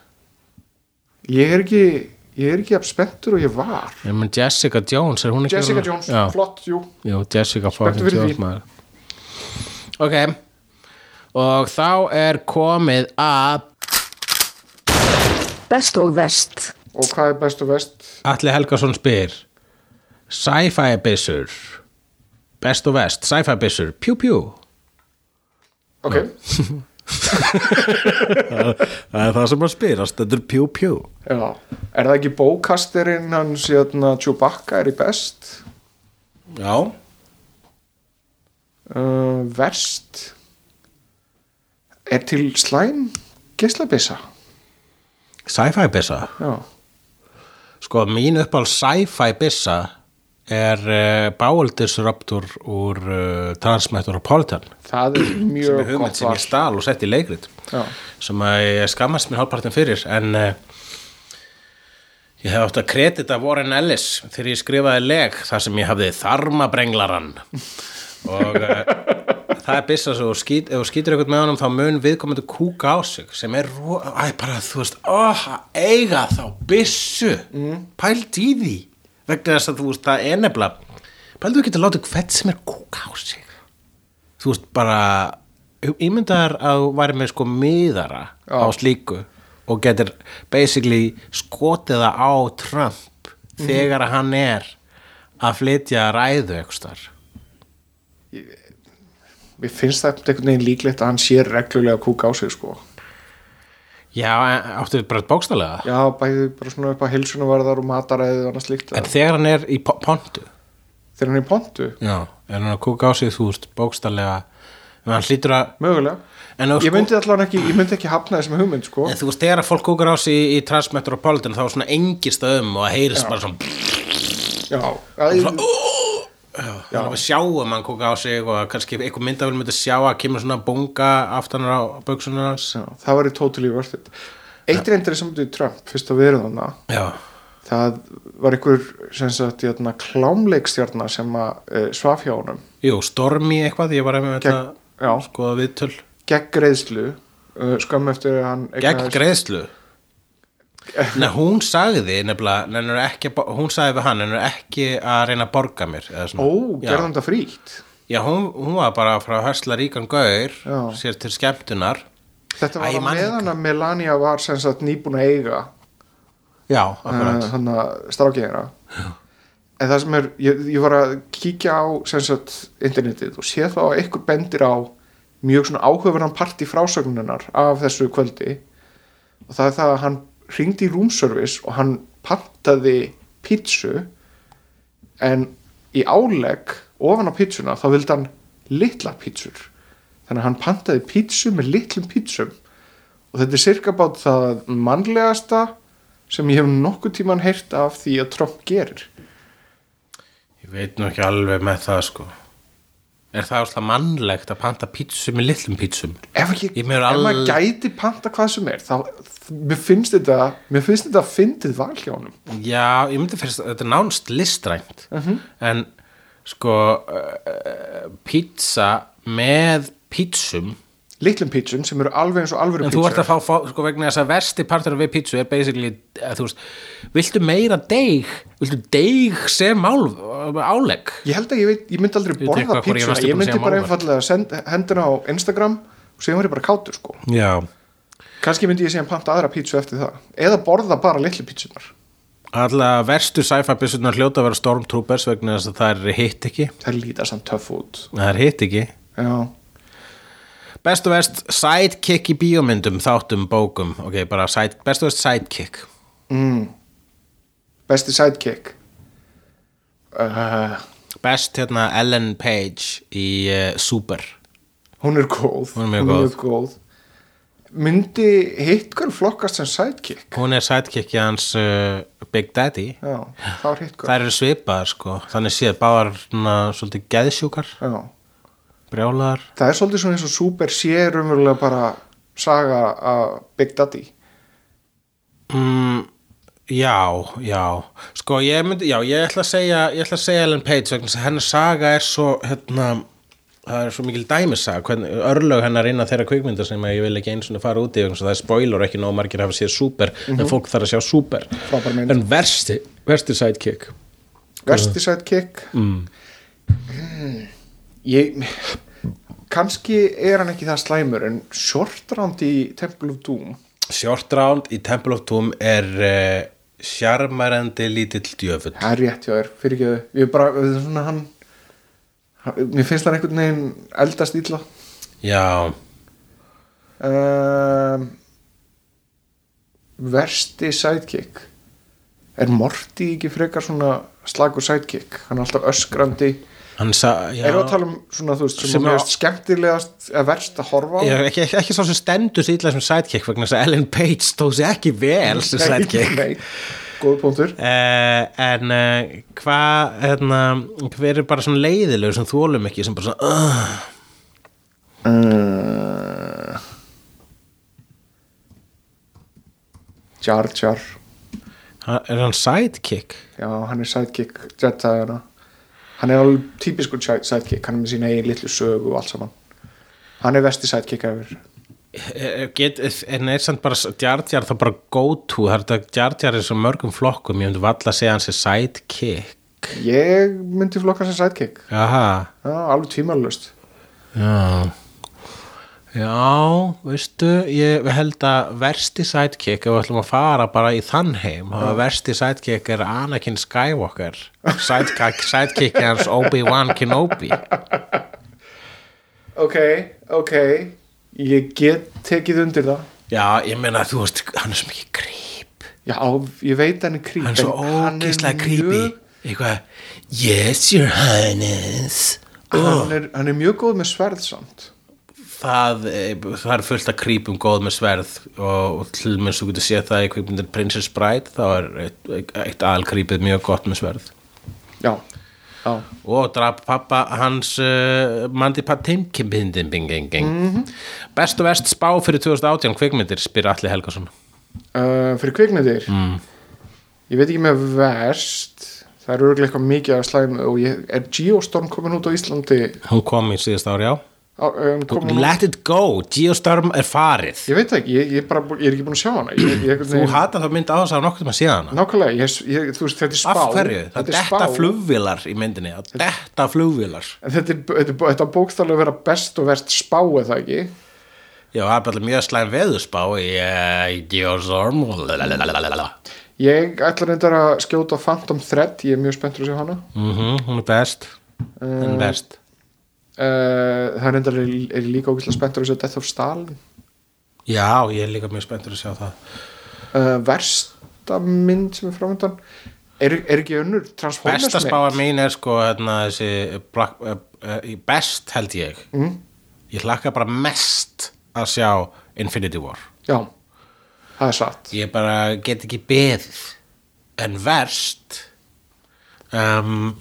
ég er ekki ég er ekki jafn spenntur og ég var. Ég meina Jessica Jones, er hún ekki Jessica Jones, Já, flott, jú. Jú, Jessica fucking fyrir því. Ok Og þá er komið að Best og vest. og hvað er best og vest Atli Helgason spyr Sci-fi byssur. Best og vest, sci-fi byssur. Pjú pjú ok, Það er það sem að spyrast, þetta er pjú pjú já. Er það ekki bókasterinn hans jötna, Chewbacca er í best? Já. Uh, verst er til slæm geislabissa? Sci-fi bissa? Já, Sko, mín uppáhald sci-fi bissa er uh, Bowel Disruptor úr uh, Transmetropolitan. Það er sem mjög er hugmynd gott sem ég stal og sett í leikrit. Já, sem að ég skammast mér hálfpartin fyrir en uh, ég hef átt að kredita Warren Ellis þegar ég skrifaði leg þar sem ég hafði þarmabrenglaran og það er byssa svo ef skýt, ef þú skýtur eitthvað með honum þá mun viðkomandi kúka á sig sem er ro- æ, bara þú veist, að eiga þá byssu, mm. pælt í því. Vegna þess að þú veist það er nefnilega, pældu ekki að láta hvert sem er kúka á sig? Þú veist bara ímyndaðar að þú væri með sko miðara Já. á slíku og getur basically skotið það á Trump þegar að hann er að flytja ræðu eitthvað þar mér finnst það einhvern veginn líklegt að hann sé reglulega kúka á sig sko. Já, áttu bara bókstallega já, bæði bara svona upp á hilsunavarðar og mataræði og annað slíkt En þegar hann er í po- pontu? Þegar hann er í pontu, Já, er hann að kúka á sig þú veist bókstallega en hann hlýtur að mögulega. En, þú ég sko, myndi allan ekki, ég myndi ekki hafna þessum hugmynd sko. En þú veist þegar að fólk kúkar á sig í, í Transmetropolitan þá er svona engist um og það heyrist bara svona já, já, Já, við sjáum hann kúka á sig og kannski einhver myndavil myndi sjá að kemur svona bunga aftanar á buksunar hans. Já, það var í totally worth it. Eitt reyndir sem myndi Trump fyrst að erum þannig Já, það var einhver sem sagt jötna, klámleikstjarna sem að uh, svaf hjá honum. Jú, Stormi eitthvað, ég var með þetta já. skoða viðtöl. Gegn greiðslu uh, skömm eftir að hann Gegn greiðslu Nei, hún sagði nefnilega, ekki, að hún sagði við hann, nennur ekki að reyna að borga mér ó, hann það frítt? Já hún, hún var bara frá að hörsla ríkan gaur Já. sér til skemmtunar. Þetta Æ, var á man meðan að Melania var sem sagt nýbúin að eiga Já, uh, akkurat. hann að strákjæðina en það sem er, ég, ég var að kíkja á sem sagt internetið og sé þá að einhver bendir á mjög svona áhugaverðan part í frásögnunar af þessu kvöldi. Og það er það að hann ringdi í roomservice og hann pantaði pítsu en í álegg ofan á pítsuna þá vildi hann litla pítsur. Þannig að hann pantaði pítsu með litlum pítsum. Og þetta er cirka bát það mannlegasta sem ég hef nokkuð tíman heyrt af því að Trump gerir. Ég veit nú ekki alveg með það sko Er það alltaf mannlegt að panta pítsu með litlum pítsum? ef, ekki, Ég ef mér maður gæti panta hvað sem er þá, mér finnst þetta mér finnst þetta að fyndið val hjá honum. Já, ég myndi fyrst þetta er nánst listrænt. En sko uh, pizza með pítsum litlum pítsum sem eru alveg eins og alvöru en þú ert pítsur að fá, fá sko vegna þess að versti partur við pítsu er basically að þú veist, viltu meira deig? Viltu deig sem ál, álegg? Ég held að ég, veit, ég myndi aldrei borða hvort ég pítsuna varstu ég að myndi segja bara einfallega hendina á Instagram og var ég bara kátur sko. Já, kannski myndi ég síðan panta aðra pítsu eftir það. Eða borða bara litlu pítsunar alla verstu sci-fi byssunar hljóta að vera Stormtroopers vegna þess að það er hitt ekki. Það líta samt töff út. Það er hitt ekki. Já, Best og verst sidekick í bíómyndum, þáttum, bókum. Ok, bara side, best og verst sidekick. Besti sidekick. Uh, Best hérna Ellen Page í uh, Super. Hún er góð. Hún er mjög góð. myndi hitgur flokkast sem sidekick? Hún er sidekick í hans uh, Big Daddy. Já, þá er Það eru svipaðar sko. Þannig séð báðar svona, svolítið geðsjúkar. Já. Brjálaðar. Það er svolítið svona eins og Super sé raunverulega bara saga af Big Daddy. Mm, Já, já. Sko ég myndi, já ég ætla að segja Ég ætla að segja Ellen Page vegna þess að hennar saga er svo hérna Það er svo mikil dæmisaga, örlög hennar innan þeirra kvikmynda sem ég vil ekki eins og fara út í vegna þess að það er spoiler og ekki nóg margir hafa séð super en fólk þarf að sjá super. En versti, versti sidekick. Versti sidekick. Mm. Ég kannski er hann ekki það slæmur en short round í Temple of Doom. Short Round í Temple of Doom er uh, sjarmærandi lítill djöfull. Það er rétt hjá þér, fyrir ekki þau ég er bara, það er svona hann, hann mér finnst hann einhvern veginn eldast illa. Já, um, versti sidekick. Er Morty ekki frekar svona slagur sidekick? Hann er alltaf öskrandi sa, já, erum við að tala um svona, þú veist, sem, er skemmtilegast eða verst að horfa Já, ekki, ekki, ekki svo sem stendur illa sem sidekick vegna þess að Ellen Page stóð sér ekki vel sem sidekick. Nei, góð punktur. Uh, en uh, hvað hérna, hver er bara svona leiðilegur sem þólum ekki sem bara svona uh, Jar Jar. Hann- er hann sidekick? Já, hann er sidekick Jedi hann er alveg típiskur side- sidekick hann er með sína eigin litlu sögu og allt saman. Hann er vesti sidekick efur Eh, Get, en er samt bara Jar Jar þá bara go to það er er svo mörgum flokkum ég myndi valla að segja hans er sidekick. Ég myndi flokka sem sidekick. Jaha, já, alveg tvímælust já Já, veistu, ég held að versti sidekick, ef við ætlum að fara bara í þann heim, er versti sidekick er Anakin Skywalker. Sidekick, sidekick er hans Obi-Wan Kenobi. Ok, ok. Ég get tekið undir það. Já, ég meina, þú veist, hann er svo mikið creep. Já, ég veit hann er creep hann er svo ógeðslega creepy. Mjög- eitthvað, yes your highness. Hann er, hann er mjög góð með sverð samt það, eh, það er fullt að creepum góð með sverð og, og til minnst þú getur séð það í kvikmyndir Princess Bride þá er eitt, eitt aðalcreepið mjög gott með sverð. Já, já. Og draf pappa hans uh, Mandy Patinkin mm -hmm. best og vest spá fyrir 2018 kvikmyndir spyr Alli Helgason. Uh, fyrir kvikmyndir? Mm. ég veit ekki með verst. Það er örgulega eitthvað mikið að slæm og ég, er Geostorm komin út á Íslandi? Hún kom í síðast ári á, um, Let it go, Geostorm er farið. Ég veit ekki, ég, ég, bara, ég er ekki búin að sjá hana. Ég, ég, þú hata þá mynd á þess að nokkuð með síðan hana. Nákvæmlega, veist, þetta er spá. af hverju, það þetta er detta spá. flugvilar í myndinni. Það detta flugvilar en þetta þetta þetta að vera best og verst spá eða ekki? Já, það er bara mjög slæm veðurspá í uh, Geostorm. Mm ég ætla reyndar að skjóta Phantom Thread. Ég er mjög spenntur að sjá hana. -hmm, hún er best. Hún er best uh, það reyndar er, er líka ógæslega spenntur að sjá Death of Stalin. Já, ég er líka mjög spenntur að sjá það. Uh, versta mynd sem er framöndan er, er ekki önnur? Transformers Besta spáa mín er sko hérna, þessi Black, uh, best held ég. Mm. ég hlakka bara mest að sjá Infinity War. Já, það er satt. Ég bara get ekki beðið en verst um,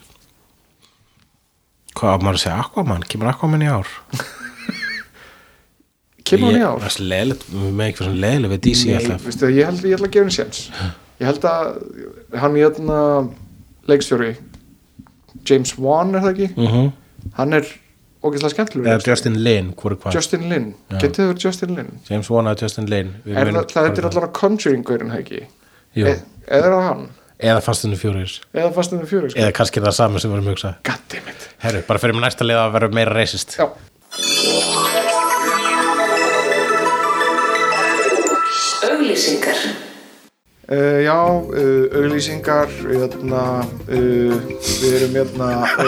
hvað maður að segja Aquaman, kemur Aquaman í ár? Kemur hann í ár? það er svo leiðilegt, með fyrir svona leiðilegt við DC Nei, alltaf. veistu, ég held ég ætla að gefa henni séns. Ég held að hann hérna leikstjóri James Wan er það ekki? Mm hann er ógeðslega skemmtilegur eða leikstjóri. Justin Lin, hvort er hvað? Justin Lin, getið þau verið Justin Lin? James Wan eða Justin Lin. Við er munum það, það er hvað allan að Conjuring-gaurin það ekki? Jú. e, eða er það hann eða Fast and the Furious eða Fast and the Furious eða kannski það saman sem við erum að hugsa. Goddammit herru, bara fyrir mig næsta liða að vera meira racist. Já, Auglýsingar. Uh, já uh, auglýsingar hérna, uh, við erum hérna uh,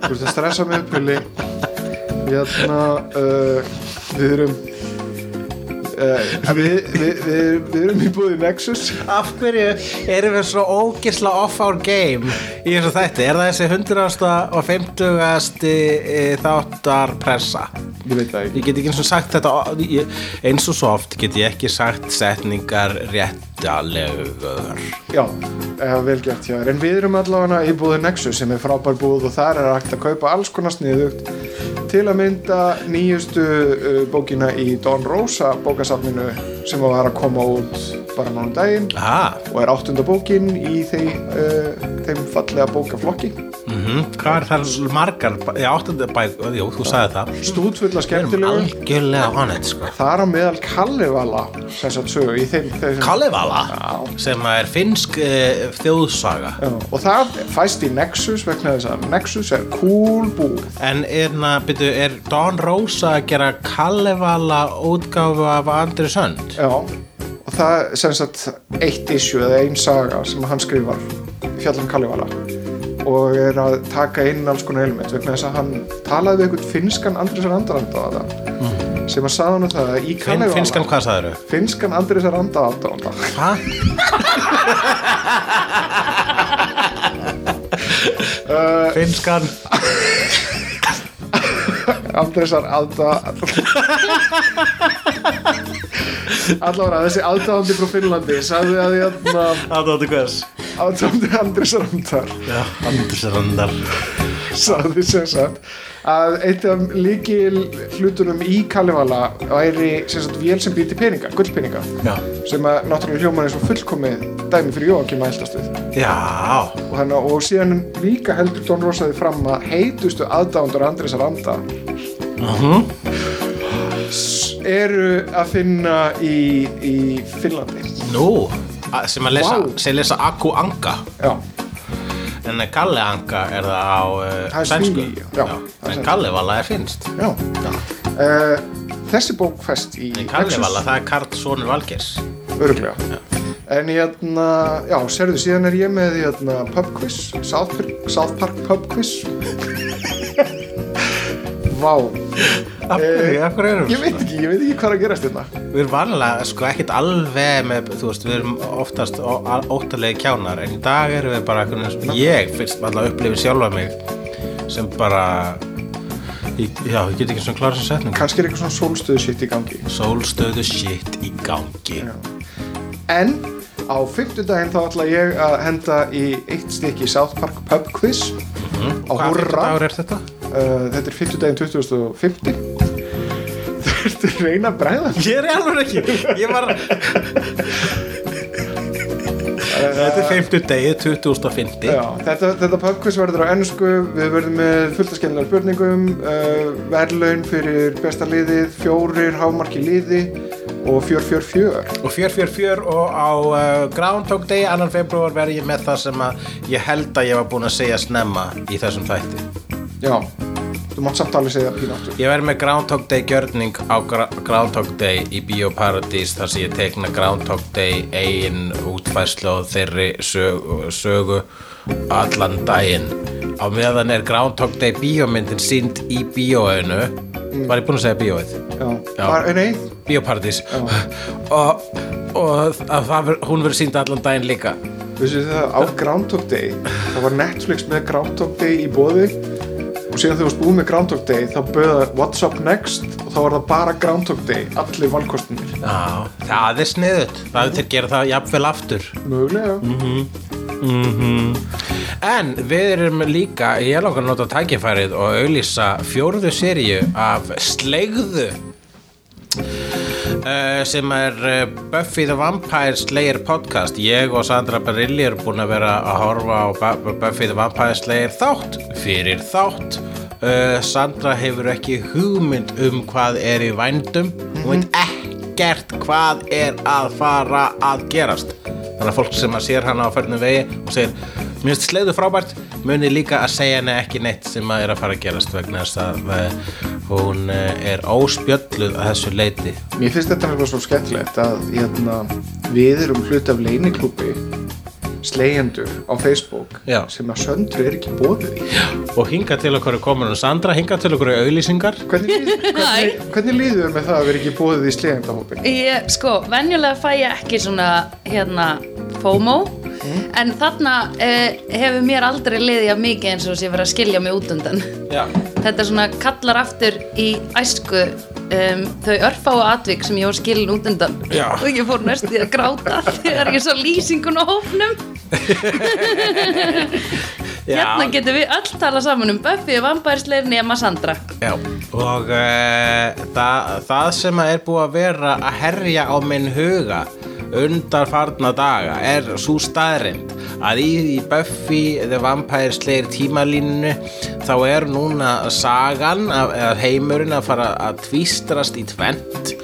þú veist að stressa mig upp hérna uh, við erum við, við, við, við erum í búið Nexus Af hverju erum við svo ógisla off our game í þessu þætti? Er það þessi 100. og 50. þáttar pressa? ég veit það ekki Ég get ekki eins og sagt þetta eins og svo oft get ég ekki sagt setningar réttalegur Já, eða vel gert hjá þér. En við erum allavega í búðu Nexus sem er frábær búð og þar er hægt að kaupa alls konar sniðugt. Til að mynda nýjustu uh, bókina í Don Rosa bókasafninu sem var að koma út bara nánu daginn Aha, og er áttunda bókin í þeim, uh, þeim fallega bókaflokki. Mm hvað er það margar Já, áttandi bæk, jú, þú sagði það. Stúdfulla Við erum skemmtilegu sko. Þar á meðal Kallivala sögu þeim, þeim Kalevala, sem er finnsk uh, þjóðsaga. Já, og það fæst í Nexus vegna þess að Nexus er cool búð En er, na, byrju, er Don Rosa að gera Kalevala útgáfu af Andri Sönd? Já, það er sem sagt eitt issue eða ein saga sem hann skrifar fjallum Kalivala og er að taka inn alls konar element vegna þess að hann talaði við einhvern finskan Andrisar Andaranda á það sem að sagði hann það að í Finn, Kalivala finnskan hvað sagður þau? finskan Andrisar Andaranda Hæ? Finskan Andresar Alda. Allavega þessi aðdáðandi frá Finnlandi sagði að hérna Aðdóttu hvers? Aðdáðandi Andresar Andar. Já, Andrisarandar sagði sem sagt að eitt af líkil hlutunum í Kalevala væri sagt vél sem býti peninga, gullpeninga Já. sem að náttúrulega hljóman er svo fullkomið dæmi fyrir Jóakim að eldast við. Já. Og, hana, og síðan líka heldur Don Rosaði fram að heitustu aðdáðandur Andresar Anda Mhm. s- eru að finna í, í Finnlandi. Nú, sem að lesa, sem lesa Aku Anga já, En Kalle Anga er það á uh, sænsku? já. En. Kallevala er finnst. Já. Uh, þessi bók fest í En Kallevala, það er Karl Sónur Valgers öruglega en hérna, já, serðu síðan er ég með hérna, pub quiz South Park, South Park pub quiz Vá. Af hverju, af hverju erum Ég veit ekki, ég veit ekki hvað er að gerast hérna. Við erum vanlega sko ekkert alveg með, þú veist, við erum oftast óttalegi kjánar en í dag erum við bara veginn, ég fyrst alltaf upplifið sjálfa mig sem bara ég, já, ég get ekki svona klára sem setning kannski er eitthvað svona sólstöðu shit í gangi. Sólstöðu shit í gangi. En á fimmtudaginn þá ætla ég að henda í eitt stykki South Park pub quiz. Á Hvað húrra dagur er þetta? Uh, Þetta er fimmtudaginn 2050 Þú ert að reyna að bræða. Ég er alveg ekki, ég var Þetta er 50 degi, 2050 Já, þetta, þetta pub quiz verður á ennsku Við verðum með fullt að skemmlega spurningum uh, Verðlaun fyrir besta liðið Fjórir hámarki liði Og fjör, fjör, fjör. Og fjör, fjör, fjör og á uh, Groundhog Day, annan februar verð ég með það sem að ég held að ég var búin að segja snemma í þessum þætti. Já, þú mátt samt alveg segja pínu aftur Ég verð með Groundhog Day gjörning á Gra Groundhog Day í Bíóparadís þar sem ég tekna Groundhog Day eigin útfærslu og þeirri sögu, sögu allan daginn. Á meðan er Groundhog Day bíómyndin sínd í bíóinu. Var ég búin að segja bíóið? Já, Já. Var, nei, Bíóparadís. Og, og að það, hún verður sínd allan daginn líka. Vissu þið það á Groundhog Day það var Netflix með Groundhog Day í bóði og síðan þegar þú varst búið með Groundhog Day þá böða What's Up Next og þá var það bara Groundhog Day allir valkostinir Já, það er sniðut. Það er til að gera það jafnvel aftur. mögulega En við erum líka, ég langar að nota tækifærið og auðlýsa fjórðu seríu af Slegðu. uh, sem er uh, Buffy the Vampire Slayer podcast. Ég og Sandra Barilli erum búin að vera að horfa á Bu- Buffy the Vampire Slayer þátt fyrir þátt. Uh, Sandra hefur ekki hugmynd um hvað er í vændum. Hún veit ekkert hvað er að fara að gerast. Þannig að fólk sem að sér hana á förnum vegi og segir, mér finnst slegðu frábært muni líka að segja henni ekki neitt sem að er að fara að gerast vegna þess að uh, hún uh, er óspjölluð að þessu leiti Mér finnst þetta nefnilega svo skemmtilegt að hérna, við erum hluti af leiniklúpi slegjendur á Facebook Já. sem að söndru er ekki bóðið í og hinga til okkur og Sandra hinga til okkur auðlýsingar Hvernig, hvernig, hvernig líður með það að vera ekki bóðið í slegjendahópin? Ég, sko, venjulega fæ ég ekki svona, hérna, FOMO En þarna uh, hefur mér aldrei liðið af mikið eins og sé verið að skilja mig út undan Já. Þetta svona kallar aftur í æsku um, þau örfáu atvik sem ég var skilin út undan. Já. Og ég fór næst í að gráta þegar ég sá lýsingun á hófnum Hérna getum við öll tala saman um Buffy og vampærsleir nema Sandra. Já, og uh, það, það sem er búið að vera að herja á minn huga undar farna daga er svo staðrind að í, í Buffy the Vampire Slayer tímalínu þá er núna sagan af, eða heimurinn að fara að tvístrast í tvent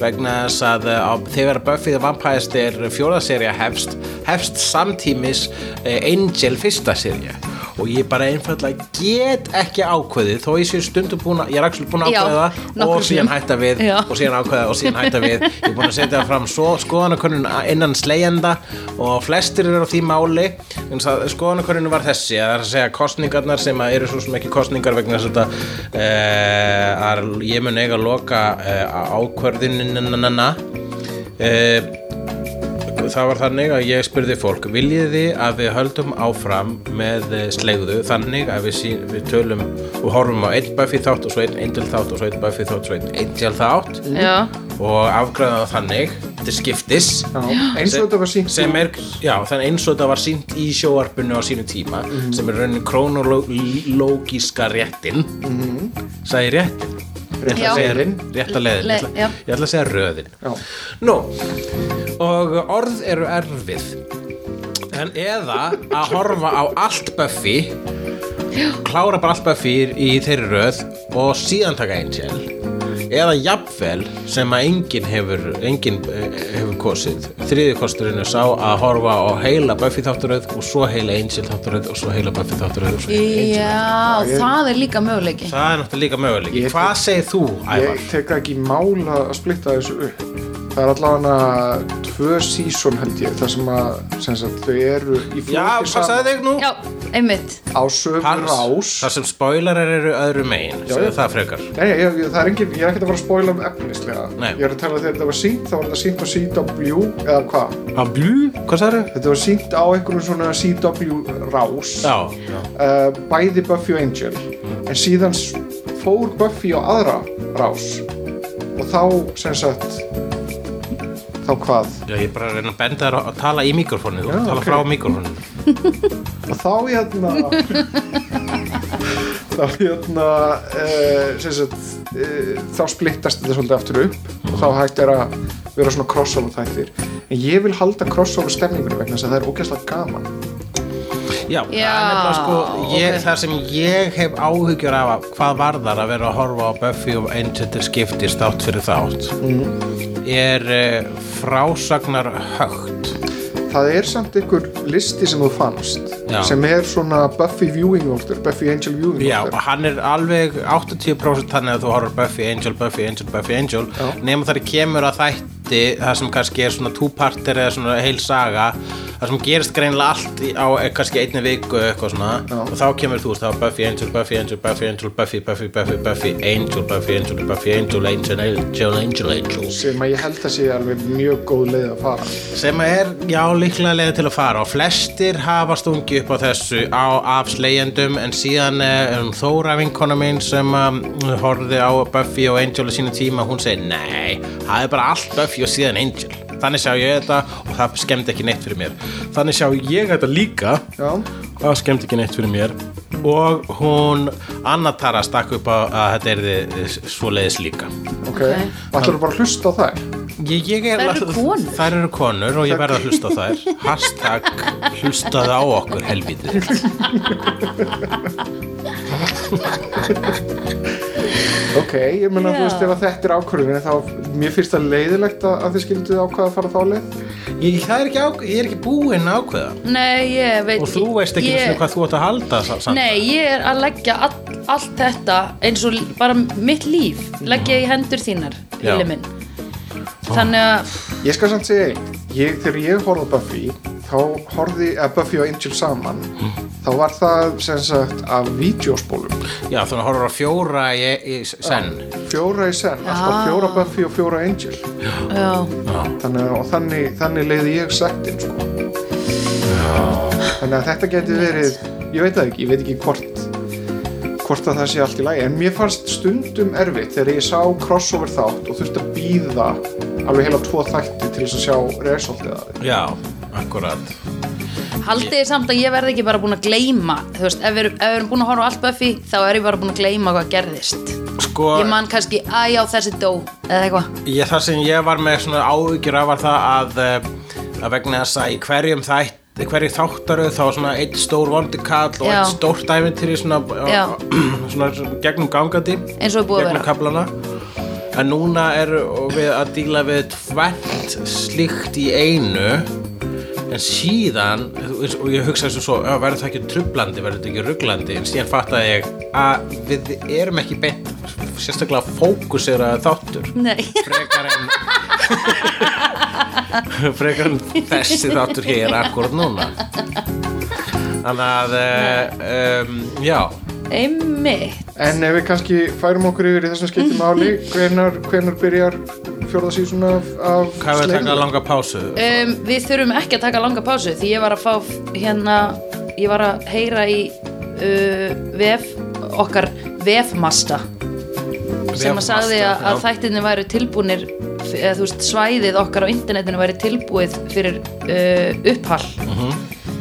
vegna þess að uh, á, þegar Buffy the Vampire Slayer fjóðaserja hefst, hefst samtímis uh, Angel fyrsta serja og ég bara einfallega get ekki ákveðið þó ég sé stundum búin að ég er actually búin að Já, ákveða það og síðan hætta við Já. og síðan ákveða og síðan hætta við. Ég er búin að setja fram skoðanakönnun innan slegjenda og flestir eru á því máli. Skoðanakönnun var þessi að það er að segja kostningarnar sem eru svo sem ekki kostningar vegna þess að eh, að ég mun eiga að loka eh, ákvörðinina eh, það var þannig að ég spurði fólk viljið þið að við höldum áfram með eh, slegðu? Þannig að við, sí, við tölum og horfum á einn Buffy þátt og svo einn Angel þátt og svo einn Buffy þátt og svo einn Angel þátt. Já, og afgræða þannig til skiptis. Eins og þetta var sínt sem er, já, eins og þetta var sínt í sjóarpinu á sínu tíma sem er raunin krónológíska réttin. Sagði ég réttin Ég ætla Já. að segja Leiðin. rétta leiðin Le- ég ég ætla að segja röðin Já. Nú, og orð eru erfið en eða að horfa á allt Buffy klára bara allt Buffy í þeirri röð og síðan taka Angel eða jafnvel sem að enginn hefur, enginn eh, hefur kosið. Þriði kosturinn er sá að horfa á heila Buffy þátturöð og svo heila Angel þátturöð og svo heila Buffy þátturöð og svo heila Angel já, það er líka möguleiki. Það er náttúrulega líka möguleik Ég- hvað segir þú, Ævar? Ég tek ekki í mál að splitta þessu upp Það er allavega tvö sísón held ég þar sem að sem sagt, þau eru í Já, flóki passaði þig nú? Já, einmitt. Á sömu Pars, rás. þar sem spoilerar eru öðru megin Já, já. það frekar. Nei, ég, ég, það er engin, ég er ekkert að fara að spoila um efnislega. Nei. Ég er að tala um þegar þetta var sínt þá var þetta sínt á CW eða hvað? Á blú, hvað sagði Þetta var sínt á einhverjum svona CW rás. Já, já, uh, bæði Buffy og Angel. En síðan fór Buffy á aðra rás. Og þá sem sagt þá hvað? Já, ég er bara að reyna að benda þér að, tala í mikrofónu þú tala ok. frá mikrofónu og þá hérna þá hérna sem sagt uh, þá splittast þetta svolítið aftur upp. Og þá hægt er að vera svona crossover þættir. En ég vil halda crossover stemningunum vegna þess að það er ógæslega gaman Já, það Já, nefnilega sko ég, ok. það sem ég hef áhyggjur af að hvað varðar að vera að horfa á Buffy og Angel til skiptis þátt fyrir þátt er uh, frásagnar högt það er samt einhver listi sem þú fannst Já. sem er svona Buffy viewing order Buffy Angel viewing Já, order og hann er alveg 80% þannig að þú horfir Buffy, Angel, Buffy, Angel, Buffy, Angel Já. nema þar kemur að þætti það sem kannski er svona two-parter eða svona heil saga það sem gerist greinilega allt í- á eh, kannski einni viku eitthvað svona Já. og þá kemur þú þá Buffy, Angel, Buffy, Angel, Buffy, Angel, Buffy, Buffy, Buffy, Buffy, Angel, Buffy, Angel, Buffy, Angel, Angel, Angel, Angel, Angel sem að ég held að sé alveg mjög góð leið að fara sem er, já, líklega leið til að fara og flestir hafa stungi upp á þessu á, af slegjendum en síðan eh, um, Þóra vinkona mín sem um, horfði á Buffy og Angel á sínu tíma, hún segi, nei það er bara allt Buffy og síðan Angel. Þannig sjá ég þetta og það skemmdi ekki neitt fyrir mér. Þannig sjá ég þetta líka. Já, það skemmdi ekki neitt fyrir mér. Og hún Anna Tara stakk upp á að þetta er svoleiðis líka. Ok, Ok. og ætlar bara að hlusta á þær? Ég, ég er, Þær eru konur. Þær eru konur og ég verð að hlusta á þær. Hashtag hlustaði á okkur helvítið ok, ég meina þú veist ef þetta er ákvörðin þá mér finnst það leiðilegt að, að þið skilduð ákvaða að fara þá leið. Ég, það er ekki á, ég er ekki búinn að ákveða. Nei, ég veit Og þú veist ekki ég, hvað þú átt að halda sa- samt. Nei, ég er að leggja all, allt þetta eins og bara mitt líf leggja í hendur þínar, Þannig að ég skal samt segja einn, ég, þegar ég horfði á Buffy þá horfði að Buffy og Angel saman þá var það sem sagt af vídeospólum. Já, þannig að horfður á fjóra í, í senn. Fjóra í senn, alltaf fjóra Buffy og fjóra Angel. Já, þannig, að- og þannig, þannig leiði ég settin sko. þannig að þetta geti verið ég veit það ekki, ég veit ekki hvort hvort að það sé allt í lagi. En mér fannst stundum erfitt þegar ég sá crossover þátt og þurfti að býða alveg heila tvo þætti til þess að sjá resultið af því Já, akkurat. Haldið þið samt að ég verði ekki bara búin að gleyma Þú veist, ef við, erum- ef við erum búin að horfa á allt Buffy þá er ég bara búin að gleyma hvað gerðist. Sko, Ég man kannski, að já, þessi dó eða eitthvað. Ég, það sem ég var með svona áhyggjur af var það að, eh, að vegna þess að í hverjum þætt hverju þáttaröð þá svona eitt stór vondi kall og eitt stórt ævintýri svona, svona gegnum gangandi gegnum kaplana en núna er við að díla við tvert slíkt í einu en síðan og ég hugsa þessu svo, "Já, verður það ekki trublandi verður þetta ekki rugglandi en síðan fattaði ég að við erum ekki beint sérstaklega fókuseraði þáttur. Nei, frekar en frekar en þessi þáttur hér akkurat núna. Þannig að um, já. Einmitt. En ef við kannski færum okkur yfir í þessum skiptum máli hvenar, hvenar byrjar fjórða sísun af, af Hvað er Slayer. taka langa pásu? um, Við þurfum ekki að taka langa pásu því ég var að fá hérna ég var að heyra í uh, vef okkar vefmasta sem að sagði að, að þættinni væri tilbúnir eða þú veist svæðið okkar á internetinu væri tilbúið fyrir uh, upphall. Mhm.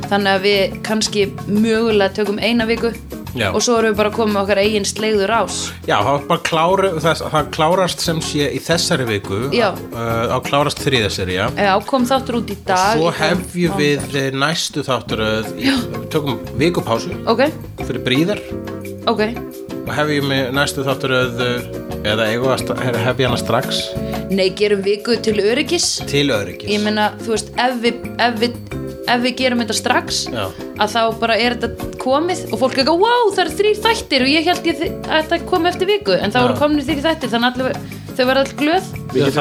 þannig að við kannski mögulega tökum eina viku Já. og svo erum við bara komið með okkar eigin slegður ás Já, það, kláru, það, það klárast sem sé í þessari viku Já. uh, á klárast þriða serja Já, kom þáttur út í dag Svo í- hefjum við eh, næstu þátturöð í, tökum vikupásu Ok, fyrir bríðar ok. og hefjum við næstu þátturöð eða eigum við að hana strax? Nei, gerum viku til öryggis? Til öryggis. Ég meina, þú veist, ef við, ef við, ef við gerum þetta strax Já. að þá bara er þetta komið og fólk er ekki, wow, það eru þrýr þættir og ég held ég að þetta komi eftir viku. En þá eru komin þrýr þættir, þannig að allir, þau verða all glöð. Við getum,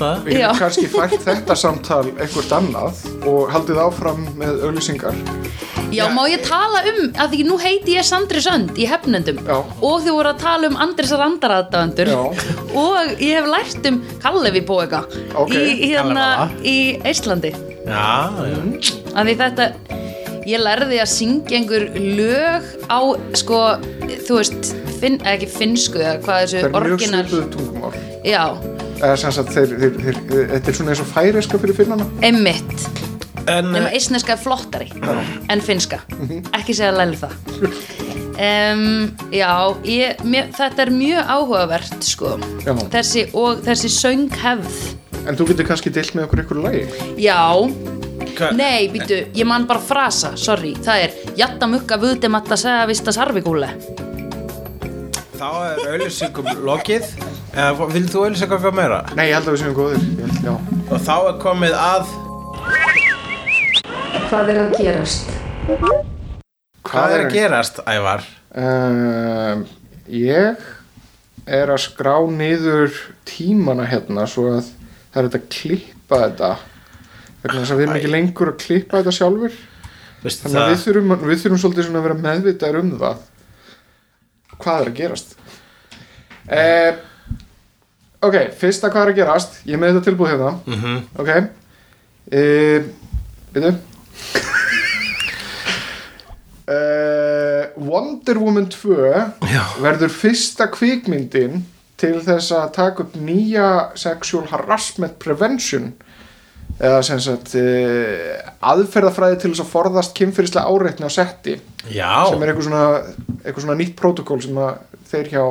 það kannski, fært þetta samtal einhvert annað og haldið áfram með auglýsingar Já, má ég tala um, að því nú heiti ég Sandri Sönd í hefnendum. Já. og þau voru að tala um Andris Randaraðdaðandur Já. og ég hef lært um Kallevi Bóega Ok, í, hérna, í Íslandi Já, já. Að því þetta ég lærði að syngja einhver lög á sko, þú veist finn, eða ekki finnsku eða hvað Það þessu er mjög orginal svipuð tungumál. Já, eða sem sagt þeir, þeir, þeir, þeir, þetta er svona eins og færiska fyrir finnana. Einmitt. En nema eisneska er flottari en finnska, ekki segja læli það. Um, já ég, mér, þetta er mjög áhugavert sko. Já. þessi, og þessi sönghefð. En þú getur kannski deilt með okkur ykkur lagi? Já, Hva- nei, býtu ég man bara frasa, sorry, það er jatta mukka vudematta segja vista sarvikúle Þá er auðlýsingum lokið. Eða vil þú auðlýsinga eitthvað meira? nei, ég held að við séum góðir. Ég. Og þá er komið að hvað er að gerast? Hvað er að gerast, Ævar? Um, ég er að skrá niður tímana hérna svo að það er að klippa þetta vegna þess að við erum ekki lengur að klippa þetta sjálfur Veistu þannig að við þurfum, við þurfum svolítið svona að vera meðvitaður um það. Hvað er að gerast? Uh, ok, fyrsta hvað er að gerast ég með þetta tilbúið hérna. Mhm. ok. Uh, veitu uh, Wonder Woman 2 Já. verður fyrsta kvikmyndin til þess að taka upp nýja sexual harassment prevention eða sem sagt uh, aðferðafræði til þess að forðast kynfyrirslega áreitni á setti Já, sem er eitthvað svona, eitthvað svona nýtt protokól sem þeir hjá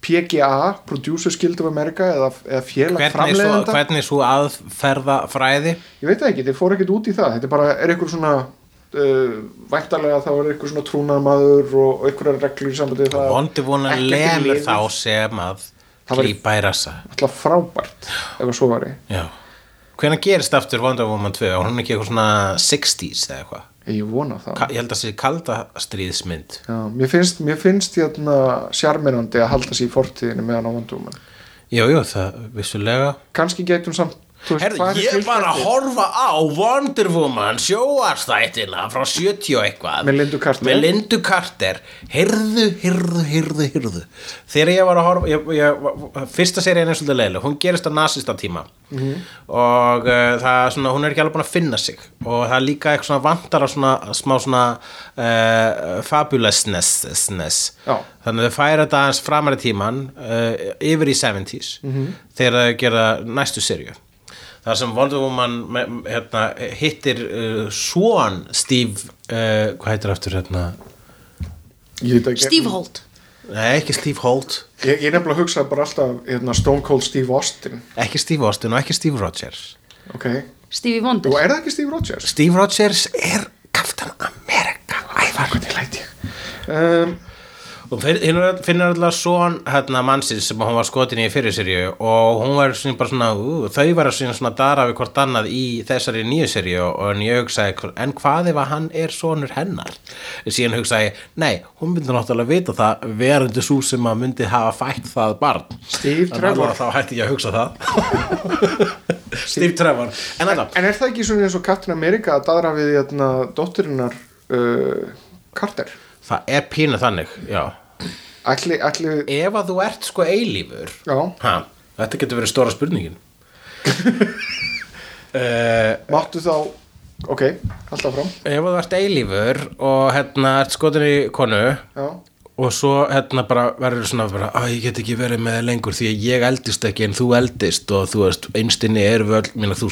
PGA, Producers Guild of America eða, eða félag hvernig framleiðenda? hvernig svo aðferða fræði? ég veit það ekki, þeir fóru ekkert út í það. Þetta er bara, er eitthvað svona uh, væntalega þá er eitthvað svona trúnaðmaður og, og eitthvað reglur í sambandi það. Vondi vona lemur þá sem að Það klípa í rassa alltaf frábært ef að svo væri. Já. Hvenær gerist aftur Wonder Woman 2? Var hún ekki eitthvað svona 60s eða eitthvað? Ég vona það. Ka- Ég held að það sé kalda stríðsmynd. Já, mér finnst, mér finnst hérna, sjarmirandi að halda sér í fortíðinu meðan á vandúman Jú, jú, það vissulega. Kannski getum samt Herðu, ég var að horfa á Wonder Woman sjóarstættina frá 70 og eitthvað. Með Lindu Carter. Lindu Carter. Heyrðu, heyrðu, heyrðu, heyrðu þegar ég var að horfa ég, ég, fyrsta serían er svolítið leiðileg. Hún gerist á nasista tíma. Mhm. og uh, það svona, hún er ekki alveg búin að finna sig. Og það er líka eitthvað svona vantar að svona, smá svona uh, fabulousness Já. þannig að þau færa þetta aðeins framar í tíman uh, yfir í 70s þegar þau gera næstu serju þar sem Wonder Woman hérna, hittir uh, svon Steve uh, hvað heitir aftur hérna? Steve Holt. Nei ekki Steve Holt. Ég, ég nefnilega hugsa bara alltaf hérna, Stone Cold Steve Austin. Ekki Steve Austin og ekki Steve Rogers. Ok, Stevie Wonder. Og er það ekki Steve Rogers? Steve Rogers er Captain America ævar. Hvernig læt ég? Um, og fin- finnur finnur alltaf svon hérna mannsins sem hún var skotin í fyrir serju og hún var svona bara svona ú, þau var svona svona dara við hvort annað í þessari nýju serju og en ég hugsaði en hvað ef að hann er sonur hennar? Síðan hugsaði nei, hún myndi náttúrulega vita það verandi svo sem að myndi hafa fætt það barn. Steve En Trevor. þá hætti ég að hugsa það. Steve Trevor. En alltaf, en er það ekki svona eins og Captain America að daðra við hérna, dótturinnar uh, Carter það er pínu þannig ætli, ætli ef að þú ert sko eilífur ha, Þetta getur verið stóra spurningin. Uh, Máttu þá, ok, alltaf fram Ef þú ert eilífur og hérna ert skotin í konu Já, og svo hérna bara verður svona bara, að ég get ekki verið með lengur því að ég eldist ekki en þú eldist og þú veist, einstinni erum við öll minna, þú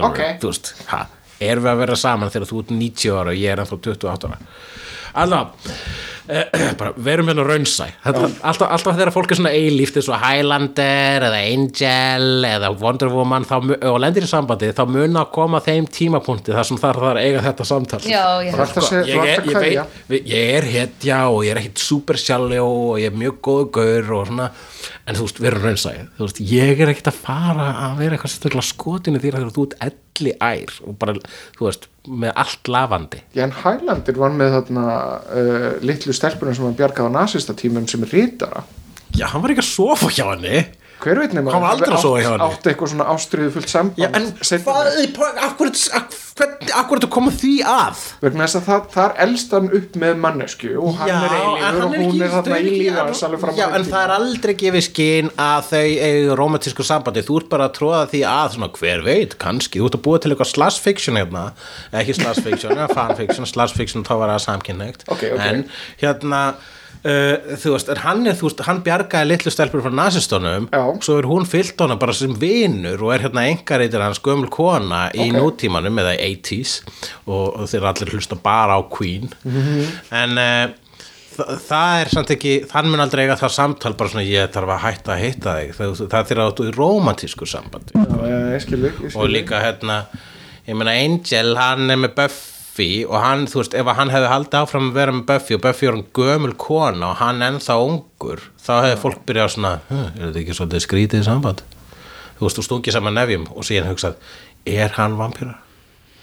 alvöru, Ok. veist, ha, erum við að vera saman þegar þú ert 90 ára og ég er ennþá 28 ára? Allavega eh, bara verum hérna raunsæ. Þetta, alltaf, alltaf þegar fólk er svona eilíft eins og Highlander eða Angel eða Wonder Woman þá, og lendir í sambandi þá mun að koma þeim tímapunkti þar sem þarf það að eiga þetta samtal. Já, að segja- ég, er, ég, veit, ég er hetja og ég er ekkit super sjálfjó og ég er mjög góðu gaur og svona en þú veist, við erum raunsæði þú veist, ég er ekkit að fara að vera eitthvað sérstaklega skotinu því að þú ert elli ær og bara, þú veist, með allt lafandi. Já, en Highlander var með þarna uh, litlu stelpunum sem hann bjargaði á nasista tímum sem er rítara já, hann var ekki að sofa hjá henni Hver veit aldrei að henni. Átti eitthvað svona ástriðu fullt samband já, en akkur, ertu að koma því að? Vegna þess að það, þar elst hann upp með mannesku og hann er eilífur og hún er þarna á Já, en það er aldrei gefið skinn að þau eigu romantísku sambandi. Þú ert bara að tróða því að svona, hver veit, kannski, þú ert að búa til eitthvað slash fiction hérna, ekki slash fiction fanfiction, slash fiction þá var það samkynneitt Ok, ok. en hérna Uh, þú veist, en hann er, þú veist, hann bjargaði litlu stelpur frá nazistónum Já. svo er hún fyllt honum bara sem vinur og er hérna engareitir hans gömul kona í Ok. nútímanum eða 80s og, og þeir allir hlusta bara á Queen Mhm. en uh, þa það er samt ekki, þann mun aldrei eiga það samtal bara svona ég þarf að hætta að hitta þig það, það þeirra áttu í romantísku sambandi Já, ég skil þig, ég skil og líka hérna ég meina Angel, hann er með Buffy og hann, þú veist, ef hann hefði haldið áfram að vera með Buffy og Buffy er hann gömul kona og hann ennþá ungur þá hefði fólk byrjað svona "Huh, er þetta ekki svolítið skrítið samband? Þú veist, þú stungið saman nefjum og síðan hugsað, er hann vampíra?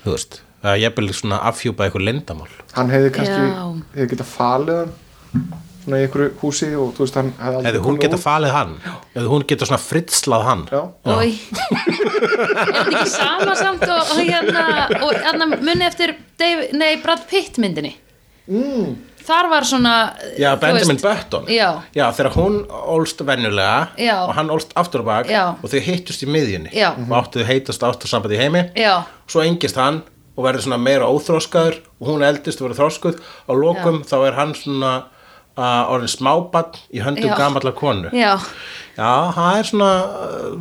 Þú veist, það er jafnvel svona afhjúpað eitthvað lindamál Hann hefði kannski, hefði getað falið hann svona í einhverju húsi og þú veist hann hefði aldrei hefði hún geta falið hann? Hefði hún geta svona fritslað hann? Já, Ói Er þetta ekki sama samt og, og hérna og hérna muni eftir Dave, nei, Brad Pitt myndinni? Mm. Þar var svona Já, Benjamin veist- Button. Já, þegar hún ólst venjulega Já. og hann ólst aftur á bak Já. og þau hittust í miðjunni Já. og áttu heitast ástarsambandi í heimi. Já, svo engist hann og verður svona meira óþróskaður og hún eldist og verður þróskuð og lokum þá er hann svona orðin smábann í höndum Já. gamallar konu já Já, það er svona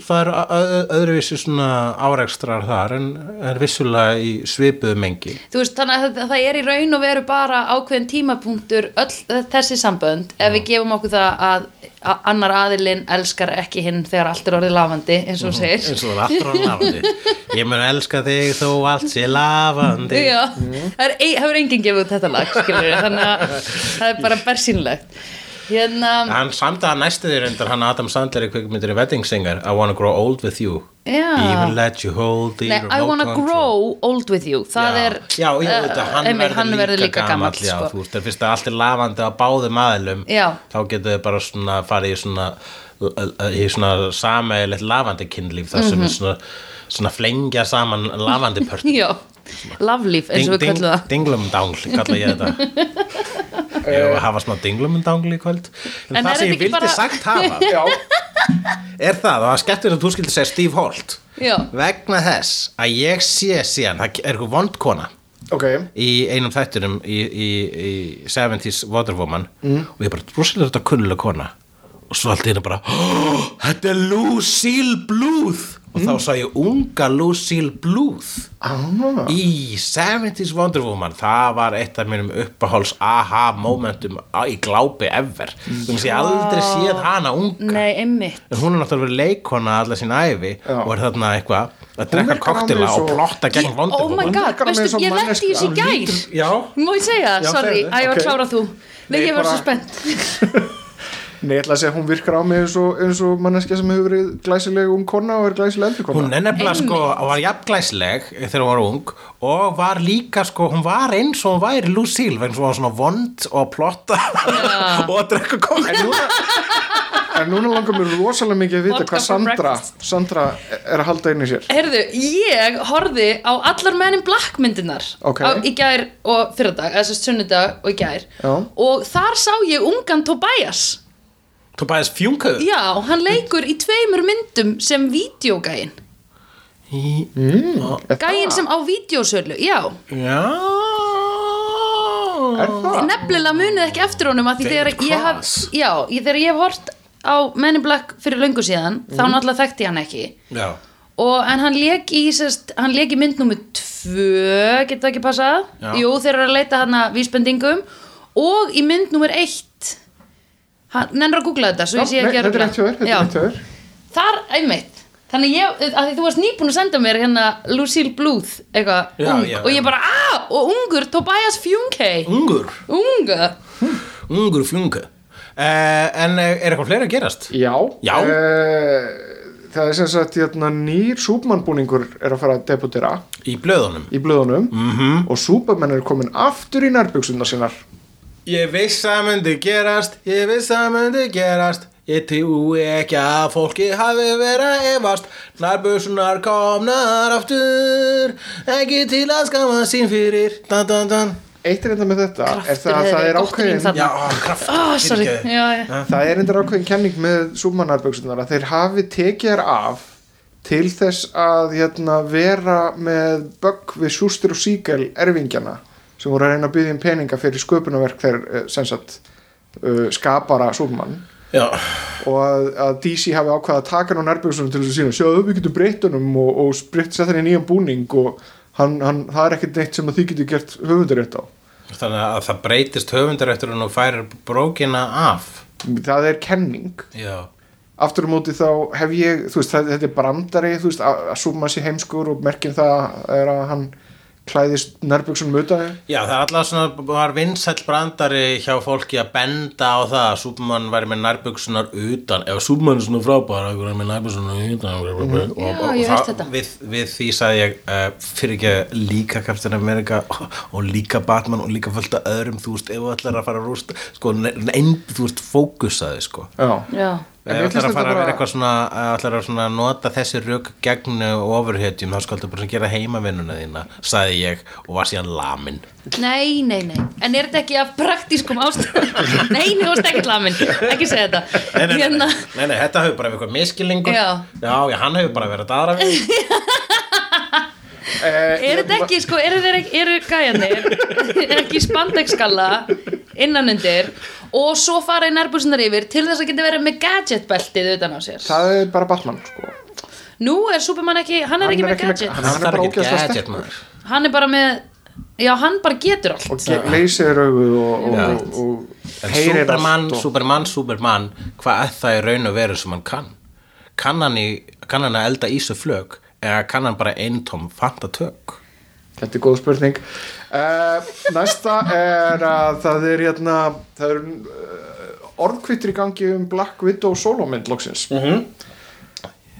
það er öðruvísi svona árekstrar þar en er vissulega í svipuðu mengi. Þú veist, þannig að það- er í raun og veru bara ákveðin tímapunktur öll þessi sambönd. Ef við gefum okkur það að að annar aðilinn elskar ekki hinn þegar allt er orðið lafandi eins og þú segir. eins og það er á lafandi. Ég mun elska þig þó allt sé lafandi. Já, það ein- hefur enginn gefið þetta lag skilur þannig að það er bara bersýnlegt Hérna, Hann samt að næstu því reyndar hann Adam Sandler í kvikmyndir í Wedding Singer I wanna grow old with you Já. Even let you hold the nei, I wanna control. grow old with you Það já. er Já, já, eh, þetta, hann, einmitt, verður hann verður líka gamall Já, sko. þú veist, fyrst að allt er lafandi á báðum aðilum Já. Þá getur þau bara svona farið í svona í svona sameigilegt lavandi kynlíf þar sem Mhm. er svona, svona flengja saman lavandi pört Já, laflíf eins og við kallum það. Dinglumdangl, kalla ég þetta. Ég var að hafa smá dinglumdangl í kvöld. En, En það er sem ég ekki vildi bara- sagt hafa Já, er það, og það er skemmtir að þú skildi segja Steve Holt. Já. vegna þess að ég sé síðan, það er eitthvað vond kona ok. í einum þættinum í, í, í 70s Wonder Woman og ég bara, rosalega þetta kunnulega kona. Og svo allt henni bara oh, þetta er Lucille Bluth og þá sá ég unga Lucille Bluth ah, í 70s Wonder Woman. Það var eitt af mínum uppáháls aha momentum í glápi ever. Þannig að ég aldrei séð hana unga. Nei, einmitt. En hún er náttúrulega verið leikona alla sín æfi Já. og er þarna eitthvað að drekka mig og svo- plotta gegn Wonder Oh my Woman. God, veistu, ég lendi í þessi gær. Já, Má ég segja, Já, sorry, ég var Ok. klára þú. Nei, ég var svo spennt Nei, ég ætla að segja að hún virkar á mig eins og, eins og manneskja sem hefur verið glæsileg ung kona og er glæsileg eldri kona hún er nefnilega sko og var jafnglæsleg þegar hún var ung og var líka sko, hún var eins og hún væri Lucille, vegna svo hún var svona vond og að plotta og að drekka koktela En núna langar mér rosalega mikið að vita hvað Sandra. Sandra er að halda inn í sér Herðu, ég horfði á allar mennin Black myndirnar Ok. á, í gær og fyrradag, eða sérst sunnudag og í gær Já. og þar sá ég ungan Tobias Tobias Fjunke Já, hann leikur í tveimur myndum sem vídeogæin Í- Gæin sem á vídeosölu, já. Já? Nefnilega munið ekki eftir honum að því þegar ég haf. Já, þegar ég hef hort á Men in Black fyrir löngu síðan þá náttúrulega þekkti ég hann ekki. Já. Og, en hann leik í sest, hann leik í mynd nummer tvö getur það ekki passað? Já. jú þeir eru að leita hann að vísbendingum. Og í mynd nummer eitt hann, nennur að googla þetta svo Já, ég sé nei, ekki að er þér, þetta er hjá þér. Þar einmitt. Þannig ég, að því þú varst nýbúin að senda mér hérna Lucille Bluth, eitthvað Já, ung já, og já. ég bara, aah, og ungur Tobias Fjunke, Ungur? Unga Ungur Fjunke uh, En eh, er eitthvað fleira að gerast? Já, Já. eh, Það er sem sagt hérna, nýr súpmannbúningur er að fara að debutera. Í blöðunum. Í blöðunum. Mhm. -hmm. og súpermenn er komin aftur í nærbyggsundar sinnar Ég viss að myndi gerast, ég viss að myndi gerast. Ég trúi ekki að fólki hafi verið að efast. Nærbusunar komnar aftur Ekki til að skama sín fyrir. Dan, dan, dan. Eitt er enda með þetta er Kraftur það, að það er ákveðin. Já, kraft ah, já, já. Það er enda ákveðin kenning með súpmannarbyggsundar að þeir hafi tekið þær af til þess að hérna, vera með bögg við Sjústur og Síkel erfingjana sem voru að reyna að byggja um peninga fyrir sköpunarverk þeir eh, sem sagt uh, skapara súpmann Já, og að, að DC hafi ákvaða að taka hann á nærbjörnsunum til þess að sína sjáðu við getum breytt honum og, og sett hann í nýjan búning og hann, hann, það er ekkert neitt sem að þið getur gert höfundarétt á. Þannig að það breytist höfundarétturinn og færir brókina af. Það er kenning. Já. Aftur á móti þá hef ég þú veist, þetta er brandari þú veist, að, að súma sér heimskur og merkin það er að hann klæðist nærbjörnsunum utan þig Já, það er alltaf svona, var vinsæll brandari hjá fólki að benda á það að Superman væri með nærbuksunar utan ef Superman er svona frábær að vera með nærbuksunar utan og, Já, og, ég og það- þetta. við, við því sagði ég uh, fyrir ekki líka Captain America og líka Batman og líka fullt af öðrum þú veist, ef þú ætlar að fara að rústa sko, einn, þú veist, fókusaði sko. Já, Já, Mér ætlar að fara að vera eitthvað svona, ef ætlar að nota þessi rök gegn ofurhetjum, þá skaldu bara gera heimavinnuna þína, sagði ég og var síðan lamin. nei, nei, nei En er þetta ekki af praktískum ástæðum? nei, nei, þú varst ekkert lamin Ekki segja þetta Nei, nei, nei, Hérna, nei, nei, nei, þetta hefur bara verið eitthvað miskilningur Já. já, já, hann hefur bara verið að aðra við eh, Er þetta ekki, sko, eru þeir ekki, eru gæjanir ekki í spandexskalla innan undir og svo fara í nærbusunar yfir til þess að geta verið með gadgetbeltið utan á sér. Það er bara Batman sko. Nú er Superman ekki, hann er Hann ekki er með gadget. hann- hann er bara gadget sterkur. Hann er bara með, já, hann bara getur allt og leysir augu og, og, og, og heyrir Superman, allt og, Superman, Superman hvað er það í raun og veru sem hann kann? Kann hann, í, kann hann að elda ísu flög eða kann hann bara eintóm fantatök Þetta er góð spurning. Uh, Næsta er að það er hérna það er uh, orðkvittur í gangi um Black Widow solomynd loksins. -hmm.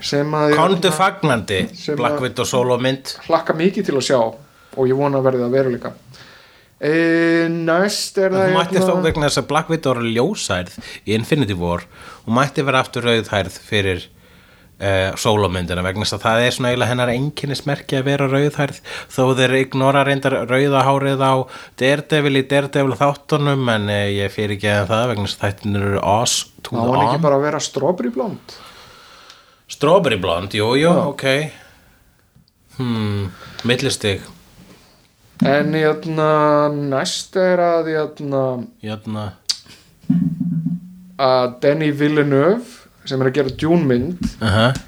sem að Kondu hérna, fagnandi Black Widow solo mynd. hlakka mikið til að sjá og ég vona að verði það veruleika. Uh, Næst er það Hún mætti hérna- þó vegna þess að Black Widow er ljósærð í Infinity War og mætti vera aftur rauðhærð fyrir uh, sólómyndina vegna þess að það er svona eiginlega hennar einkinnismerki að vera rauðhærð þó þeir ignora reyndar rauðahárið á Daredevil í Daredevil þáttunum en uh, ég fyrir ekki að það vegna þess að þættinir eru os to Á the hann ekki on. bara að vera strawberry blond Strawberry blond, jú, jú, ok. Hmm, millistig. En hérna næst er að hérna Jörna að Denny Villeneuve sem er að gera Dune mynd uh -huh.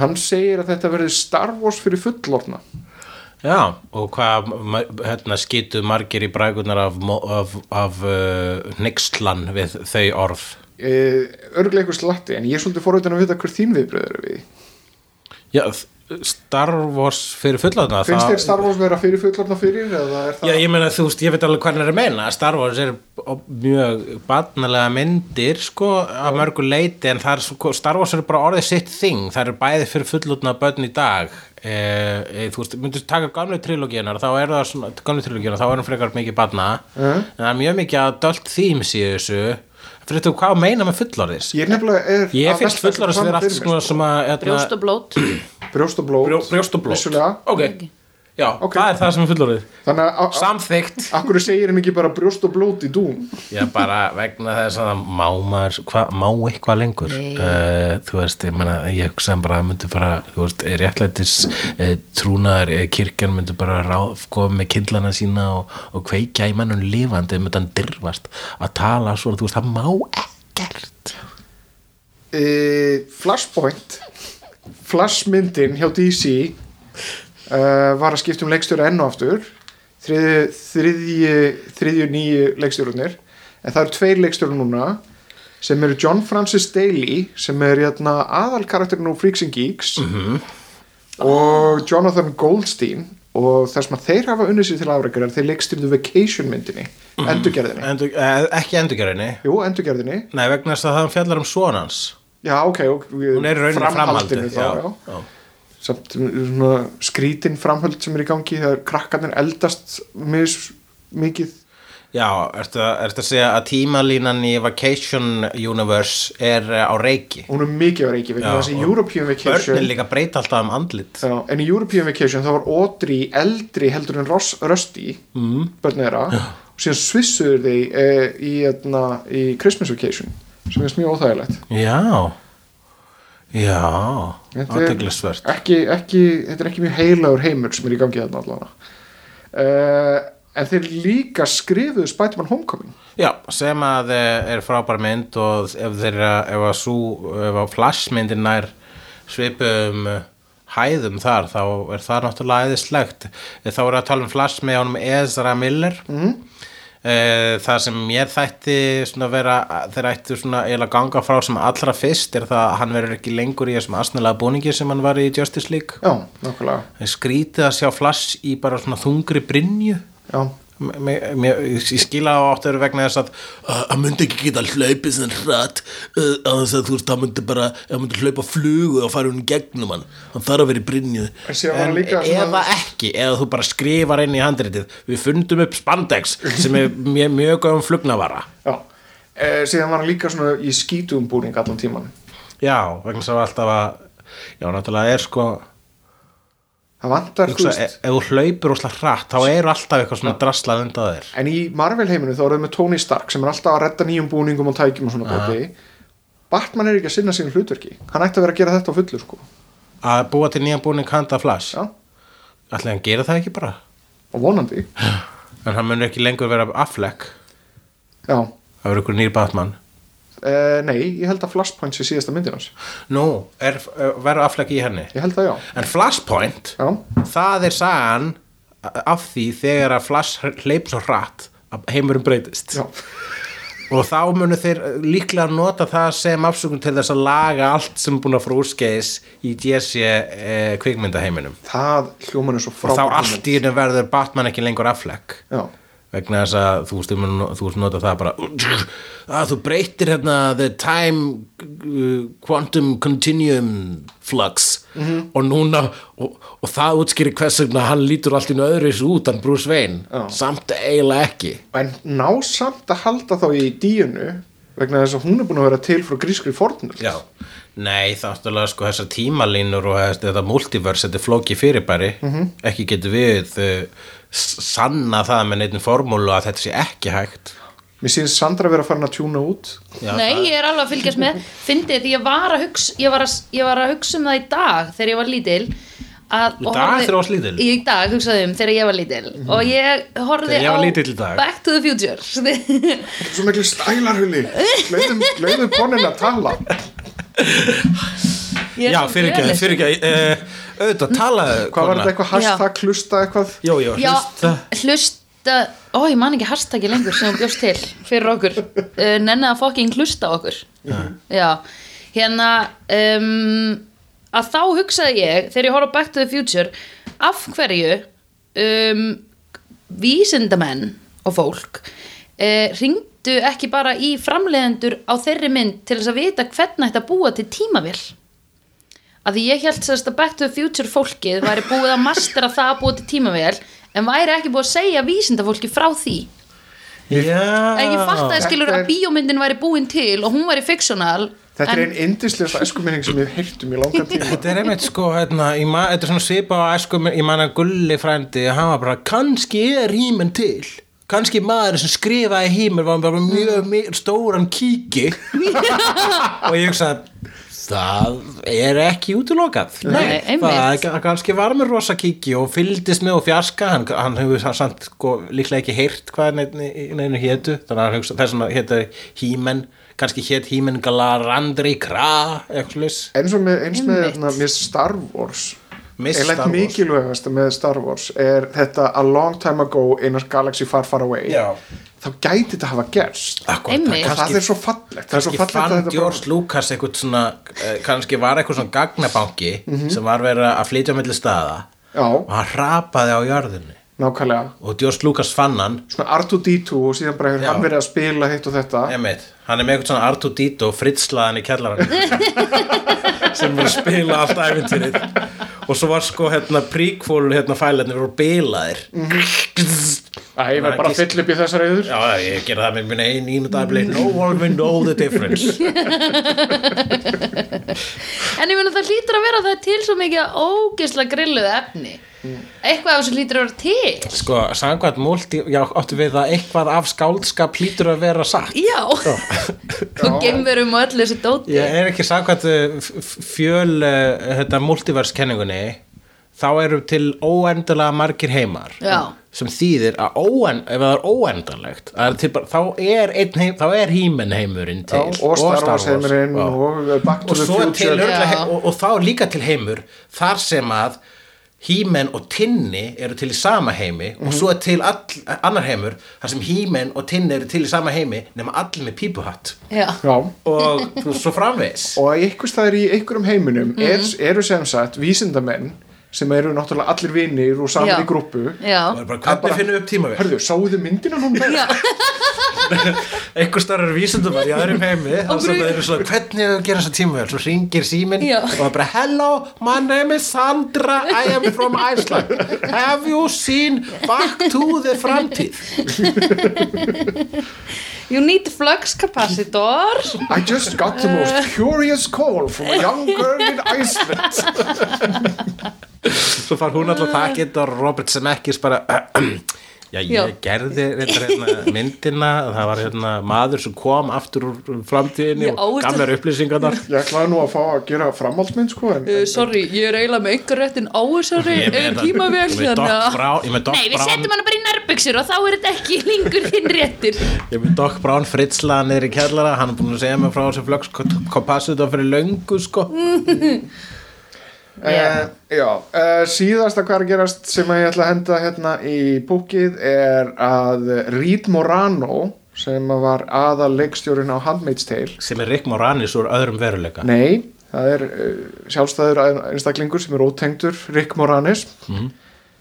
hann segir að þetta verði Star Wars fyrir fullorna Já, og hvað hérna, skýtu margir í brækunar af, af, af uh, nixlan við þau orð. E, örglega eitthvað slatti en ég er svolítið forveitin að vita hver þín viðbröð eru við Já, Star Wars fyrir fullorðna finnst þér Star Wars vera fyrir fullorna fyrir það Já, ég meina þú veist, ég veit alveg hvað hann er að meina. Star Wars er mjög barnalega myndir, sko að mörgu leiti, en það er Star Wars er bara orðið sitt þing, það er bæði fyrir fullorðna börn í dag. E, e, þú veist, myndir taka gamlu trilógíunar þá er það svona, gamlu trilógíunar, þá er hann frekar mikið barna, en það er mjög mikið adult themes í þessu fyrir þú hvað að meina með fullorðis ég er nefnilega er Ég finnst fullorðis fram allt svona að hérna, brjóst og blót. Sko. brjóst og blót brjó, brjóst og blót. vissulega. Ok, Já, Ok. það er það sem er fullorðið. Samþykkt. Akkur segir hann ekki bara brjóst og blót í dún? Já, bara vegna þess að má maður, hva, má eitthvað lengur? Uh, Þú veist, ég meina, ég hugsa bara myndi bara, þú veist, réttlætis uh, trúnaðar, uh, kirkjan myndi bara ráð, koma með kindlana sína og, og kveikja í mannum lifandi myndi hann dirfast að tala svona, þú veist, það má ekkert. Uh, Flashpoint. Flashmyndin hjá DC uh, var að skipta um leikstjóra enn og aftur. Þriðju, nýju leikstjórunir en það eru tveir leikstjóra núna sem eru John Francis Daly sem er hérna, aðal karakterinn úr Freaks and Geeks og Jonathan Goldstein. Og þess að þeir hafa unnið sér til afrækjar er þeir leikstjórnu Vacation myndinni endurgerðinni, Endur, uh, Ekki endurgerðinni. Jú endurgerðinni. Nei, vegna þess að það fjallar um sonans já ok, ok Hún er í rauninni framhaldinu framhaldið þá, já, já. Samt svona skrítin framhöld sem er í gangi þegar krakkarnir eldast mis, mikið. Já, ertu, að- ertu að segja að tímalínan í Vacation Universe er uh, á reiki? Hún er mikið á reiki Já, Börnin líka breyta alltaf um andlit. Já, en í European Vacation þá var Audrey eldri heldur en Rusty mm. börn þeirra. Og síðan svissuður þeir e, í, etna, í Christmas Vacation sem er mjög óþægilegt. Já Já, er aðteglisvert ekki, ekki, þetta er ekki mjög heilagur heimur sem er í gangi þarna allavega. Uh, en þeir líka skrifuðu Spider-Man Homecoming. Já, sem að eh, er frábær mynd og ef þeirra, ef að sú ef að flashmyndin nær svipum eh, hæðum þar þá er það náttúrulega æðislegt. Þá er að tala um flash með honum Ezra Miller. Mm. Það sem mér þætti vera, þeir ættu svona eiginlega ganga frá sem allra fyrst er það að hann verður ekki lengur í þessum asnalega búningi sem hann var í Justice League. Já, skrítið að sjá flash í bara svona þungri brynju. Já, ég skila á áttur vegna þess að að myndi ekki geta hlaupið sem hratt uh, að þess að þú veist, hann myndi bara hann myndi hlaupa flugu og fara hún gegnum hann. Hann þarf að vera í brynju. En eða ekki, eða þú bara skrifar inn í handritið. Við fundum upp spandex sem er mjög, mjög góðum flugnavara. Já. Eh, síðan var hann líka svona í skítum búning allan tíman já, vegna þess að alltaf að já, náttúrulega er sko það vantar, þú veist ef þú hlaupur óslega hratt þá er alltaf eitthvað svona draslað undan þér. En í Marvel heiminu þá er það með Tony Stark sem er alltaf að redda nýjum búningum og tækjum og svona bóti Batman er ekki að sinna sínu hlutverki. Hann ætti að vera að gera þetta á fullu sko. Að búa til nýjan búning handa flash? Ætli hann gera það ekki bara? Og vonandi. En hann mun ekki lengur vera affleck? Já, Það verður ykkur nýr Batman uh, nei, ég held að Flashpoint sé síðasta myndin hans. Nú, er- verður affleck í henni? Ég held að já, En Flashpoint já, Það er sagan af því þegar að Flash hleyp svo hratt að heimurum breytist. Já. og þá munu þeir líklega nota það sem afsökun til þess að laga allt sem búin að fara úrskeiðis í DC eh, kvikmyndaheiminum. Það hljóman er svo og þá allt í hennu verður Batman ekki lengur affleck já, vegna þess að þú veist, þú veist nota það bara að þú breytir hérna the time uh, quantum continuum flux. Og núna og, og það útskýri hvers vegna hann lítur allt í þessu út hann Bruce Wayne. Já. samt eiginlega ekki. En ná samt að halda þá í díunu vegna þess að hún er búin að vera til frá grískri fornur Já. Nei, það áttúrulega sko þessar tímalínur og þetta multiverse, þetta flóki fyrirbæri. Ekki getur við s- sanna það með neitt formúlu að þetta sé ekki hægt. Mér sýnst Sandra vera farin að tjúna út. Já, Nei, ég er alveg að fylgjast með. Fyndið því ég var að hugsa ég var að, ég var að hugsa um það í dag þegar ég var lítil að, Í og dag þegar þú varst lítil? Í dag hugsaði um þegar ég var lítil. Og ég var á dag. Back to the Future. Svo miklu stælarhulli. Leiðum konin að tala. er Já, fyrir ekki, fyrir ekki auðvitað, talaðu hvað var þetta eitthvað hashtag hlusta eitthvað? Jó, jó, Já, hlusta. hlusta Ó, ég man ekki hashtaggi lengur sem þú bjóst til fyrir okkur. Uh, Nenna að fokking hlusta á okkur. Já, hérna um, að þá hugsaði ég þegar ég horf á Back to the Future af hverju um, vísindamenn og fólk uh, ringdu ekki bara í framleiðendur á þeirri mynd til þess að vita hvernig að búa til tímavél að ég held sérst að Back to the Future fólkið væri búið að mastera það að búið til tímavél en væri ekki búið að segja vísindafólki frá því Já en ég fatt að skilur að bíómyndin væri búin til og hún væri fictional Þetta er En- einn indislegasta eskuminning sem ég hef heyrt um í langan tíma Þetta er einmitt sko, hérna, þetta er svona svipa á æsku, ég man að gulli frændi, hann var bara, kannski er híminn til. Kannski maður sem skrifaði híminn var bara mjög, mjög stóran kíki. og ég hugsaði, það er ekki útilokað. Nei, einmitt. það er- kannski var með rosa kíki og fylgdist með og fjarska, hann, hann hefur samt sko, líklega ekki heyrt hvað neinu, hétu, þannig að hann hugsa, þess að hétu hímenn, kannski hét hímenn Galarandri Kra, eitthvað slags. eins og með, eins með með Star Wars Wars. mikilvægast með Star Wars er þetta a long time ago in a galaxy far far away. Já. þá gæti þetta hafa gerst. Einmitt. það kannski, er svo fallegt það er svo kannski fallegt fann að þetta George Lucas eitthvað svona, eh, kannski var eitthvað svona gagnabanki sem var verið að flytja á milli staða já, og hann rapaði á jörðinni. Nákvæmlega. Og George Lucas fann hann. Svona R2-D2 og síðan bara hefur Já. hann verið að spila hitt og þetta. Einmitt, hann er með eitthvað svona R2-D2 og fritslaðan í kjallarann sem var að spila allt æfintýrið og svo var sko hérna prequel hérna fælarnir voru bilaðir. Æ, ég verð bara að fylla upp í þessar reyður Já, ég gera það með minna einn ínu dagblei No one will know the difference. En ég meina það hlýtur að vera að það er til svo mikið ógeðslega grilluð efni. Eitthvað af þessu hlýtur að vera til. Sko, samkvæmt múlti, já, áttu við að eitthvað af skáldskap hlýtur að vera satt. Já, og geimverum og öllu þessu dóti. Ég er ekki samkvæmt f- f- fjöl þetta multiverskenningunni þá eru til óendalega margir heimar. Já. Sem þýðir að óen, ef það er óendanlegt að til, bara- þá er, einn heim, þá er hímen heimurinn til Já, og Star Wars heimurinn Já. og Back to og the Future. Já. og, og þá líka til heimur þar sem að hímen og tinni eru til í sama heimi og svo er til all, annar heimur þar sem hímen og tinni eru til í sama heimi nema allir með pípuhatt Já, Já, og þú- svo framvegis. Og einhvers staðar í einhverjum heiminum er, eru sem sagt vísindamenn sem eru náttúrulega allir vinir og saman Já. í grúpu og er hvernig finnum við upp tímavél? Hörðu, sáuðu myndina núna? já. einhver starf er vísindumar í öðrum heimi sem það eru svona hvernig við gera þessa tímavél? Svo ringir síminn og það er bara hello, my name is Sandra I am from Iceland. Have you seen Back to the Framtíð You need flux capacitor. I just got the most curious call from a young girl in Iceland. Svo far hún alltaf þakkið og Robert Zemeckis bara já, ég Já. gerði reyndar hérna, myndina það var hérna, maður sem kom aftur úr framtíðinni Já, og mér upplýsingarnar. Ég ætlaði nú að fá að gera framhaldsmynd sko en, uh, Sorry, ég er eiginlega með einhver réttin á þessari tímavél Doc Nei, við setjum hana bara í nærbuxur og þá er þetta ekki lengur hinn réttur. Ég er með Doc Brown fritslaða niður í kjallara hann er búin að segja mig frá þessu flux kapasitor fyrir löngu sko uh, Já, uh, síðasta hvað er að gerast sem að ég ætla að henda hérna í búkið er að Reed Morano sem var aðal leikstjórin á Handmaid's Tale. Sem er Rick Moranis úr öðrum veruleika. Nei, það er uh, sjálfstæður einstaklingur sem er ótengdur Rick Moranis. Mm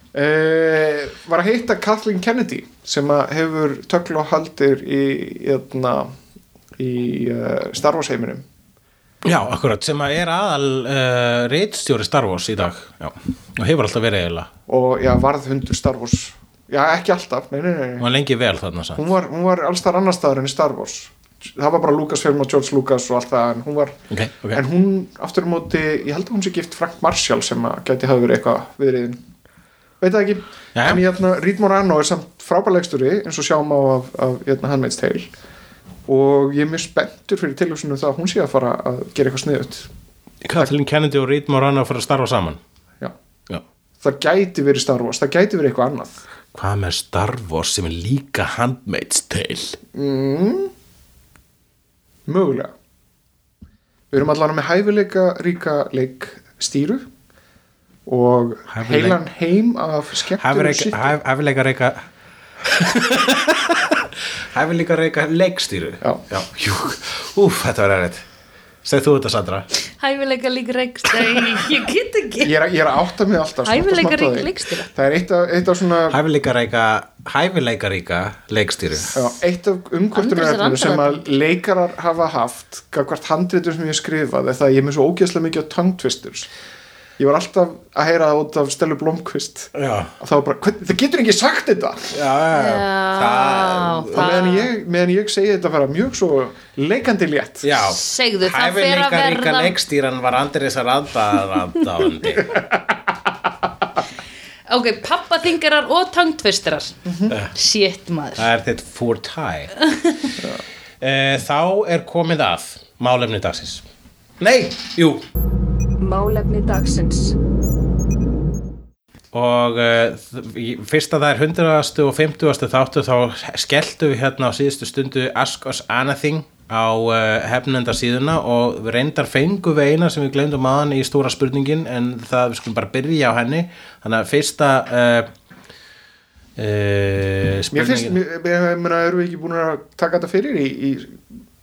var að hitta Kathleen Kennedy sem að hefur tökla og haldir í, hérna, í uh, Star Wars heiminum Já, akkurat, sem að er aðal uh, reitstjóri Star Wars í dag. Já, og hefur alltaf verið eiginlega. Og já, varð hundur Star Wars. Já, ekki alltaf, nei, nei, nei, hún var lengi vel þarna sann hún var, hún var alls þar annar staðar enn í Star Wars. Það var bara Lucasfilm og George Lucas og allt það en hún var, Ok, ok. En hún aftur á móti, ég held að hún sé gift Frank Marshall sem að gæti hafa verið eitthvað viðriðin. Veit það ekki, Jæja. en hérna Reed Morano er samt frábærleiksturi eins og sjáum á af, af hérna, Handmaid's Tale og ég er mjög spenntur fyrir tilhugsunum það að hún sé að fara að gera eitthvað sniðut Kathleen Kennedy og Reed Morano fyrir að starfa saman. Já, Já. Það gæti verið Star Wars, það gæti verið eitthvað annað. Hvað með Star Wars sem er líka Handmaid's Tale? Mögulega. Við erum allan með hæfileika ríka leikstýru og Hæfileik- heilan heim af skemmtur og sitt Hæfileika reyka Hæfileika reyka leikstýru. Já. Já, jú, úf, þetta var erfitt. Segð þú þetta Sandra. Hæfileika líka reikst Nei, ég get ekki. Ég er, að- ég er að átta mig alltaf og Hæfileika smátt á rík því. leikstýra. það er eitt af, eitt af svona Hæfileika reyka Hæfileika ríka leikstýru. Já, eitt af Andrés er sem að leikarar hafa haft gagvart handritur sem ég skrifaði það að ég er með svo ógeðslega mikið á tongue twisters ég var alltaf að heyra það út af Stellu Blomqvist. Og það var bara, hvern, það getur ekki sagt þetta? Já, já, já. Meðan ég, meðan ég segi þetta fara mjög svo leikandi létt. Já, Segðu, það fer að hæfileika ríka verða- leikstýran var Andrés að randa randándi Ok, pappaþingarar og tangtvistarar Shit maður. Það er þitt fortæ Eh, Þá er komið að málefni dagsins. Nei, jú Málefni dagsins. og uh, fyrst að það er 100. og 50. þáttu þá skelltu við hérna á síðustu stundu Ask Us Anything á uh, hefnenda síðuna og við reyndar fengu við eina sem við glemdum aðan í stóra spurningin en það við skulum bara byrja á henni þannig að fyrsta uh, uh, mér finnst, spurningin mér, mér, mér erum við ekki búin að taka þetta fyrir í, í,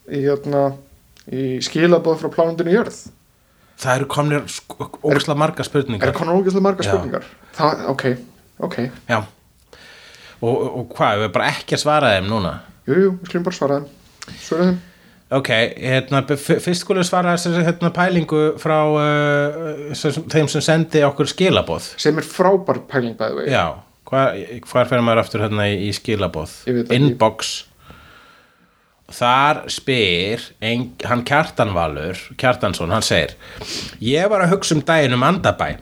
í, hérna, í skilabóð frá plánundinu jörð það eru komnir sko, ógæslega marga spurningar. Konar ógeðslega margar Já. spurningar? Það, ok, ok. Já. Og, og hvað, við bara ekki að svara þeim núna? Jú, jú, við skulum bara svara þeim. Svara þeim. Ok, hérna, fyrst skulum svara þessari hérna, pælingu frá uh, sem, þeim sem sendi okkur skilaboð. sem er frábær pæling bæði hvar, hvar fer maður aftur hérna í, veit það ekki. Þar spyr ein, hann Kjartanvalur, Kjartansson, hann segir Ég var að hugsa um daginn um andabæ.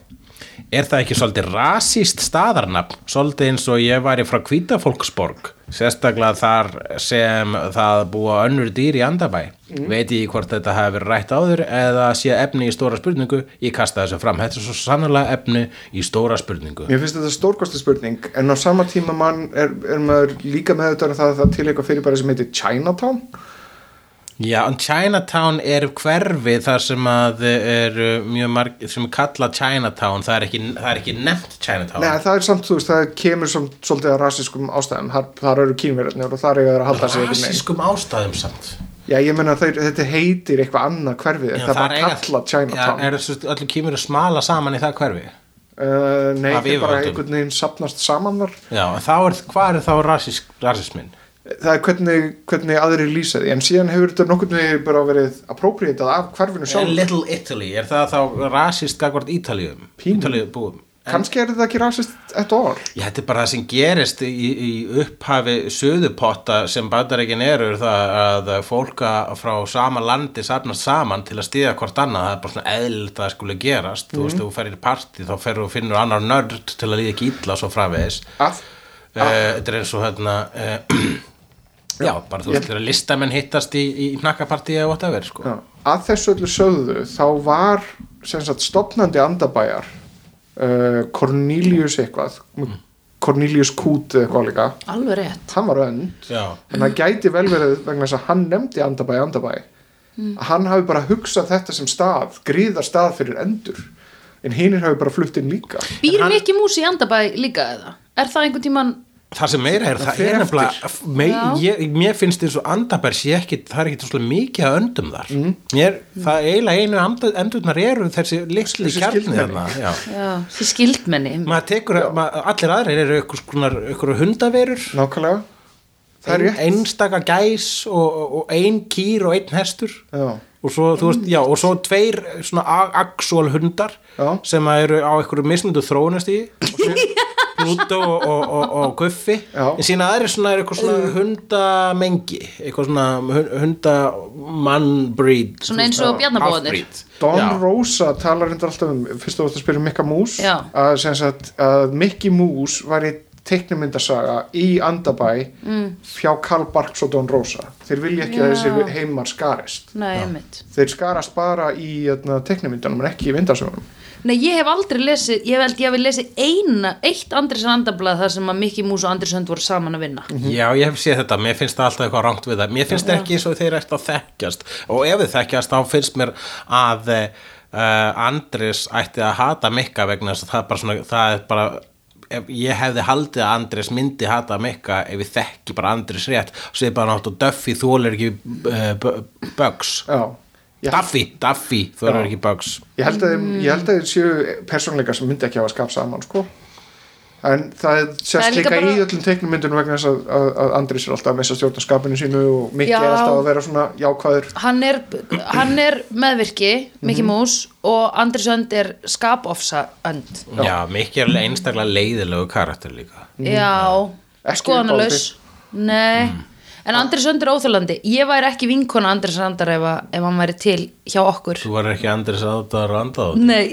Er það ekki svolítið rasíst staðarnafn, svolítið eins og ég væri frá Hvítafólksborg, sérstaklega þar sem það búa önnur dýr í andabæ. Veit ég hvort þetta hafi verið rætt áður eða sé efni í stóra spurningu, ég kasta þessu fram. Þetta er svo sannlega efni í stóra spurningu. Mér finnst þetta stórkosti spurning en á sama tíma mann er, er maður líka með þetta það að það til eitthvað fyrirbæri sem heitir Chinatown Já, en Chinatown er hverfi þar sem að er mjög marg, sem er kallað Chinatown, það er ekki, það er ekki nefnt Chinatown. Nei, það er samt, þú veist, það kemur samt, svolítið að rasískum ástæðum, þar, þar eru kínverðarnir og þar þeir að halda sig. Rasískum ástæðum samt. Já, ég menna að þetta heitir eitthvað annað hverfið, það er bara kallað Chinatown. Já, er þessu öllu að smala saman í það hverfi? uh, nei, Af þeir bara einhvern veginn sapnast saman þar. Já, en þá er, hvað er þá rasísk, rasismin? Það er hvernig, hvernig aðrir lýsa því, en síðan hefur þetta nokkurn veginn bara verið appropriatað af hverfinu sjálf. Little Italy, er það þá rasíst gagvart Ítalíum? Pínu. Ítalíu búum. Kannski er þetta ekki rasist ett all. Já, þetta er bara það sem gerist í, í upphafi söðupotta sem bandareikin eru er það að fólka frá sama landi safnast saman til að stíða hvort annað það er bara svona að það skuli gerast þú veist, ef þú ferir í partí þá ferur og finnur annar nörd til að líða ekki illa og svo framvegis Að, uh, þetta er eins og hérna uh, já, bara þú veist, þegar listamenn hittast í, í hnakkapartí eða whatever, sko. Já, að þessu öllu sögðu, þá var sagt stopnandi andabæjar uh, Cornelius eitthvað, Cornelius Kút eða eitthvað líka, Alveg rétt. Hann var önd. Já, en það gæti vel verið vegna þess að hann nefndi andabæ andabæ. Að hann hafi bara hugsað þetta sem stað gríðar stað fyrir endur. En hinnir hafi bara flutt inn líka. Býr hann- Mikki Mús í andabæ líka eða? Er það einhvern tíman það sem meira er, Það það er nefnilega mér finnst eins og andabær sé ekki, það er ekki svolítið mikið að öndum þar. Mér, það er eiginlega einu endurnar eru þessi litli Þessi kjarni því skildmenni maður tekur, mað, allir aðrir eru ykkur hundaverur. Nákvæmlega, það er ein, rétt. einstaka gæs og, og, og ein kýr og einn hestur. Já, og svo, þú veist, já, og svo tveir svona actual hundar Já. sem að eru á einhverju mismundu þróunast í Pluto og, og, og, og Guffi Já. en sína aðri svona er eitthvað svona hundamengi eitthvað svona hundamannbreed Svona eins og bjarnabóðarnir. Don Já. Rosa talar hendur alltaf um fyrst þú varst að spyrja um Mikka Mús að, sem sagt, að Mikki Mús var í teiknumyndasaga í Andabæ mm. fjá Karl Barks og Don Rosa þeir vilja ekki að Já. þessi heimar skarist Nei, þeir skarast bara í hérna, teiknumyndanum en ekki í vindasögunum Nei, ég hef aldrei lesið, ég held ég hef lesið eina, eitt Andrisen andablað þar sem að Mikki Mús og Andris Hönd voru saman að vinna. Já, ég hef séð þetta, mér finnst það alltaf eitthvað rangt við það. Mér finnst ekki eins og þeir eftir að þekkjast. Og ef þið þekkjast þá finnst mér að uh, Andris ætti að hata Mikka vegna þess að það er bara svona, það er bara ef ég hefði haldið að Andris myndi hata Mikka ef ég þekki bara Andris rétt. Og séð bara nátt og Duffy þólir ekki uh, Bugs. Já, ég, Duffy, Duffy þólir Já. ekki Bugs. Ég held að, að þeir séu persónleika sem myndi ekki hafa skap saman sko. en það Það sérst líka líka í öllum teiknumyndunum vegna þess að, að, að Andris er alltaf að missa stjórnarskapinu sínu og Mikki Já. er alltaf að vera svona jákvæður. Hann er, hann er meðvirki Mickey Mhm. Mouse og Andris Önd er skapofsa önd Já, mikið er einstaklega leiðilegu karakter líka. Já, Ekki skoðanalaus. nei en Andris Önd er óþjólandi ég væri ekki vinkona Andris Öndar ef, að- ef hann væri til hjá okkur. Þú var ekki Andris aðdar andað nei,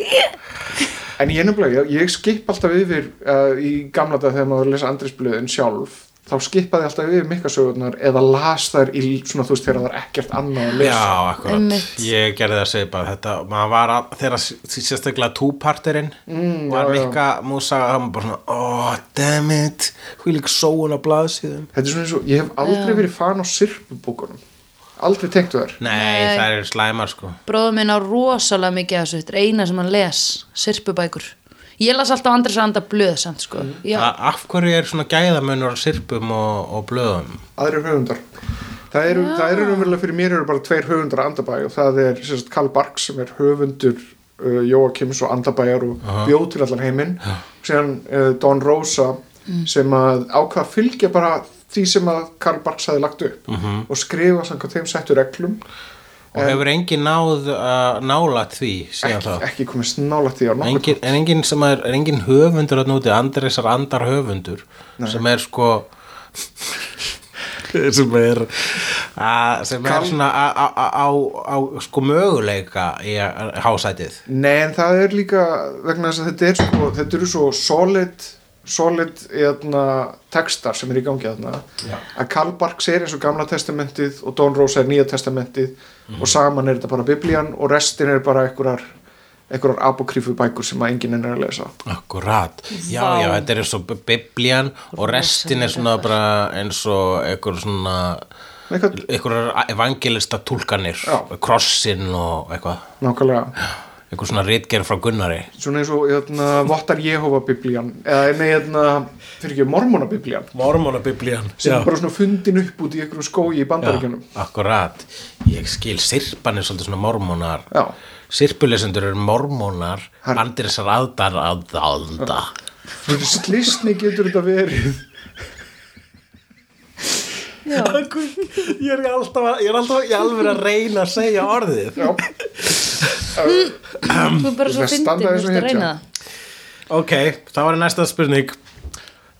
en ég nefnilega, ég, ég skip alltaf yfir uh, í gamla dag þegar maður lesa Andris blöðin sjálf þá skipaði alltaf yfir mikkasögurnar eða las þær í svona þú veist þegar það er ekkert annað að lesa. Já, akkurat, Einmitt. ég gerði það að segja bara þetta, maður var að, þegar sérstaklega túparterinn mm, var mikka músa, það var bara svona, oh, damn it. Hví líka sóun á blaðsíðum. Þetta er svona eins og, ég hef aldrei verið fan á sirpubókunum aldrei tengt þær. Nei, Nei. það er slæmar sko. Bróður minn á rosalega mikið af þessu. Þetta er eina sem hann les, sirpubækur ég las alltaf Andris Öndar blöð samt sko. Já, A- Af hverju er svona gæðamunur á sirpum og, og blöðum? aðrir höfundar. Það eru, það eru umverulega fyrir mér eru bara tveir höfundar að Andabæ og það er sem sagt, Karl Barks sem er höfundur uh, Jóakims og Andabæjar og bjóð til allan heiminn. Síðan uh, Don Rosa sem að ákvað að fylgja bara því sem að Karl Barks hafi lagt upp og skrifa samkvæmt þeim settu reglum Og hefur engin náð uh, nálat því ekki, ekki komið snála því Engin, en engin er, er engin höfundur að núti, Andresar andar höfundur sem er sko sem er að, sem er Karl- svona á, sko möguleika í að- hásætið. Nei, en það er líka vegna þess að þetta er sko, þetta eru svo solid solid eðna, textar sem er í gangi þarna. Að Karl Barks er eins og gamla testamentið og Don Rosa er nýja testamentið og saman er þetta bara biblían og restin er bara einhverjar einhverjar apokrífu bækur sem að enginn er að lesa. Akkurat, já, já, þetta er eins og biblían og restin er svona bara eins og einhver svona einhverjar evangelista túlkanir Já. krossin og eitthvað. Nákvæmlega einhver svona ritgerð frá Gunnari. Svona eins og eðna, Vottar Jehova biblían eða nei, eðna, fyrir ekki Mormona biblían Mormonabiblían sem er bara svona fundin upp út í einhverjum skói í bandaríkjunum. Akkurat, ég skil sirpan er svolítið svona mormónar Já. Sirpulesendur eru mormónar Hann- Andrisar aðdar aðdálda fyrir slistni getur þetta verið Ég er alltaf, ég er alltaf í alveg að reyna að segja orðið. Já, þú er bara svo standa þú eins og veist að reyna Ok, það var næsta spurning.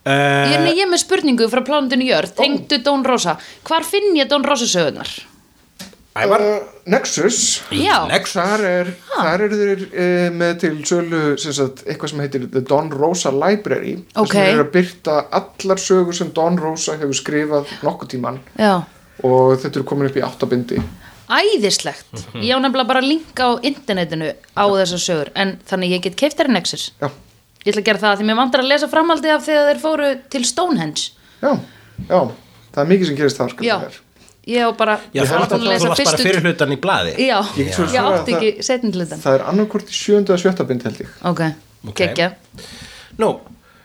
Ég, uh, ég er með spurningu frá plánundinu Jörð Tengdu Don Rosa. Hvar finn ég Don Rosa sögunar? Ævar? Uh, Nexus. Já, Next Þar er, þar eru þeir uh, með til sölu sem sagt, eitthvað sem heitir The Don Rosa Library þar Ok. sem þeir eru að byrta allar sögur sem Don Rosa hefur skrifað nokkuð tíman já. Og þetta eru komin upp í áttabindi Æðislegt. Ég á nefnilega bara link á internetinu á þessar sögur En þannig ég get keift þær í Nexus. Já, Ég ætla að gera það því mér vantar að lesa framhaldi af þegar þeir fóru til Stonehenge. Já, já. Það er mikið sem gerist þar Já, það er. Ég á bara Já, það var bara fyrir hlutan í blaði. Já, Ég svo ég átti ekki setjum hlutan það er annarkvort í sjönda að sjötta bind held ég. Ok, Ok. gekkja Nú,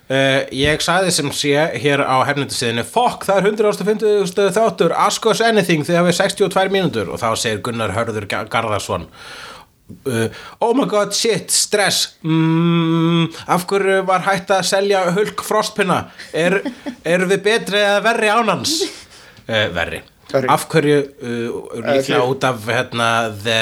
uh, ég sagði sem sé hér á hefnendasíðinu Fokk, það er 150 þáttur Ask us anything þegar við 62 mínútur. Og þá segir Gunnar Hörður Ga- Garðarsson uh, Oh my god, shit, stress. Mm, Af hverju var hægt að selja hulk frostpinna? Er, Erum við betri eða verri ánans? Uh, verri Verri. Af hverju uh, líklega þið- út af hérna, the,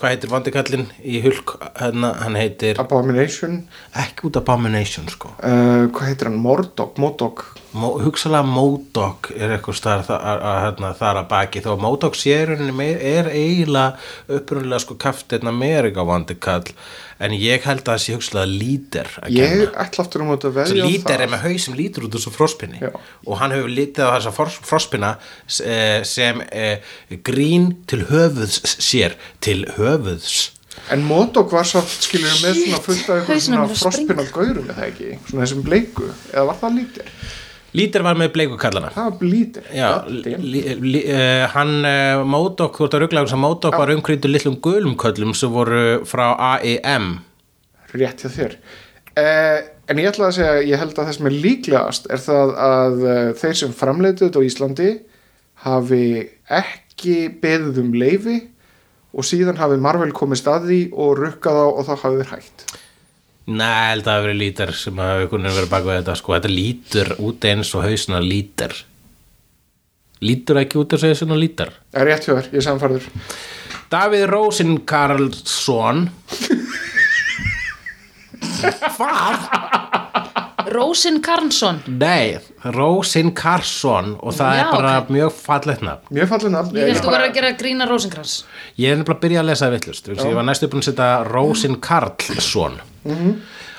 hvað heitir vandikallin í hulk hérna, hann heitir Abomination, ekki út Abomination sko. Uh, hvað heitir hann, Mordog, Modog Mó, hugsalega Módog er eitthvað starf þar að, að, hérna, þar að baki. Þó að Módog sé í rauninni meir- er eiginlega upprunalega sko kaftin Amerika vandikall en ég held að það sé hugsalega lítir að ég kenna. ætla aftur um að veðja á lítir það. er með haus sem lítur út úr svo frospinni. Já. og hann hefur lítið á þessa fros- frospinna s- eh, sem eh, grín til höfuðs sér til höfuðs. En Modok var samt, skilur með svona fullt af eitthvað á svona mér að frospinna gaurum eða ekki, svona þessum bleiku eða var það lítir? Lítir var með bleiku kallana. Það var lítir uh, hann uh, Módok, þú ert að ruggla sem Módok var umkrýndur litlum gulum köllum sem voru frá AEM rétt hjá þér. Eh, En ég ætla að segja, ég held að það sem er líklegast er það að uh, þeir sem framleitu þetta á Íslandi hafi ekki beðið um leifi og síðan hafi Marvel komist að því og rukkað á og þá hafi þeir hægt Nei, held að það hafi verið lítar sem hafi einhvern veginn verið baka við þetta sko. Þetta lítur út eins og hausna lítar Lítur ekki út eins og hausna lítar Það er rétt hjá þér, ég er samfærður Davíð Rósin Karlsson. Rósin Karnsson Nei, Rósin Karlsson og það Já, er bara ok. mjög fallegt nafn. Mjög fallið nafn. Ég þú bara- að gera grína Rósinkrans Ég er nefnilega að byrja að lesa það vittlust Ég var næstu búin að setja Rósin Karlsson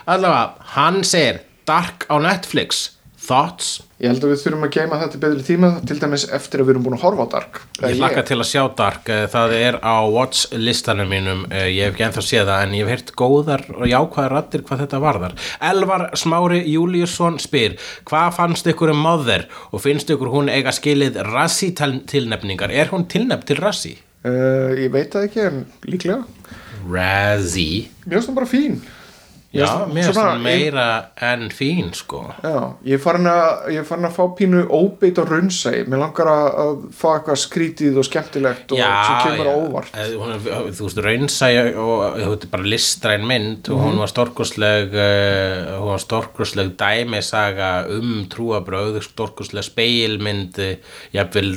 Allavega, hann segir Dark á Netflix. Thoughts? Ég held að við þurfum að geima þetta betri tíma til dæmis eftir að við erum búin að horfa á Dark. Ég hlakka til að sjá Dark, eh, það er á watch listanum mínum, Eh, ég hef ekki ennþá séð það en ég hef heyrt góðar og jákvæðar raddir hvað þetta varðar. Elvar Smári Júliusson spyr, hvað fannst ykkur um Mother? Og finnst ykkur hún eiga skilið rassi tilnefningar? Er hún tilnefn til rassi? uh, Ég veit það ekki en líklega? Mér finnst það bara fín Já, Mér finnst það meira en fín sko. Já, ég er farin að, ég er farin að fá pínu óbeit og raunsæ Mér langar að, að fá eitthvað skrítið og skemmtilegt og sem kemur á óvart Eh, er- þú veist, raunsæja og þú veist, bara listræn mynd og Mhm. hún var stórkostleg uh, hún var stórkostleg dæmisaga um trúabröð stórkostleg speilmynd eh, jafnvel,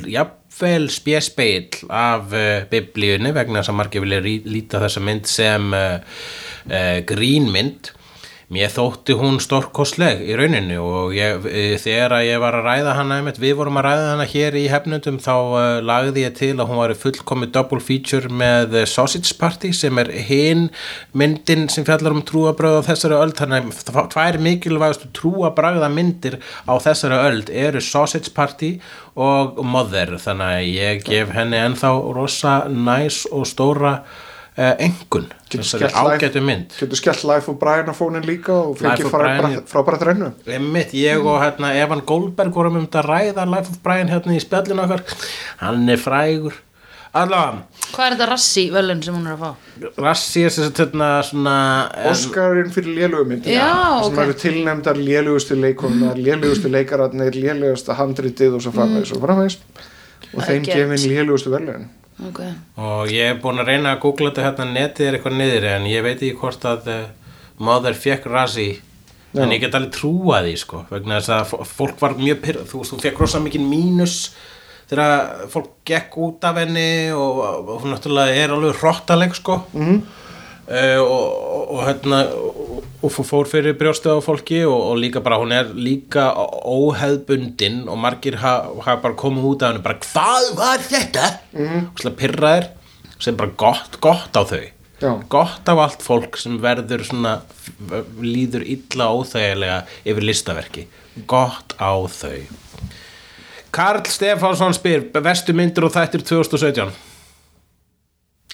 jafnvel spjespeill af uh, biblíunni vegna þess að margir vilja líta þessa mynd sem uh, uh, grínmynd Mér þótti hún stórkostleg í rauninni og ég, e, þegar ég var að ræða hana einmitt, við vorum að ræða hana hér í hefnundum þá uh, lagði ég til að hún var fullkomi double feature með Sausage Party sem er hinn myndin sem fjallar um trúabröð á þessari öld. Þannig að tvær mikilvægastu trúabragða myndir á þessari öld eru Sausage Party og Mother. Þannig að ég gef henni ennþá rosa næs og stóra engun Getur þessari ágætu mynd. Getur skellt Life of Brian á fónin líka og fengið frábæra þrennu? Einmitt, ég og hérna Evan Goldberg vorum um þetta að ræða Life of Brian hérna í spjallinu okkar. Hann er frægur. Allavega, Hvað er þetta rassi velun sem hún er að fá? Rassi er sem sagt hérna svona em, Oscarinn fyrir lélugumyndina Já, sem ok. eru tilnefndar lélugustu leikonar lélugustu leikararnir, lélugustu handritið og svo framvegis og framvegis. Og I þeim gefin lélugustu verðlegin Ok. Og ég er búin að reyna að googla þetta hérna netið er eitthvað niður en ég veit ekki hvort að uh, Mother fekk Rassi en ég get alveg trúa því sko vegna þess að fó- fólk var mjög pyrr þú þú fekk rosa mikið mínus þegar fólk gekk út af henni og, og hún náttúrulega er alveg hrottaleg sko. Mm. og, og, og hérna og, fór fyrir brjóstu á fólki og, og líka bara hún er líka óheðbundin og margir hafa ha bara komið út af henni bara hvað var þetta? Mm. og slá pyrraðir sem bara gott, gott á þau. Já. gott af allt fólk sem verður svona líður illa óþægilega yfir listaverki. Gott á þau. Karl Stefánsson spyr vestu myndir og þættir 2017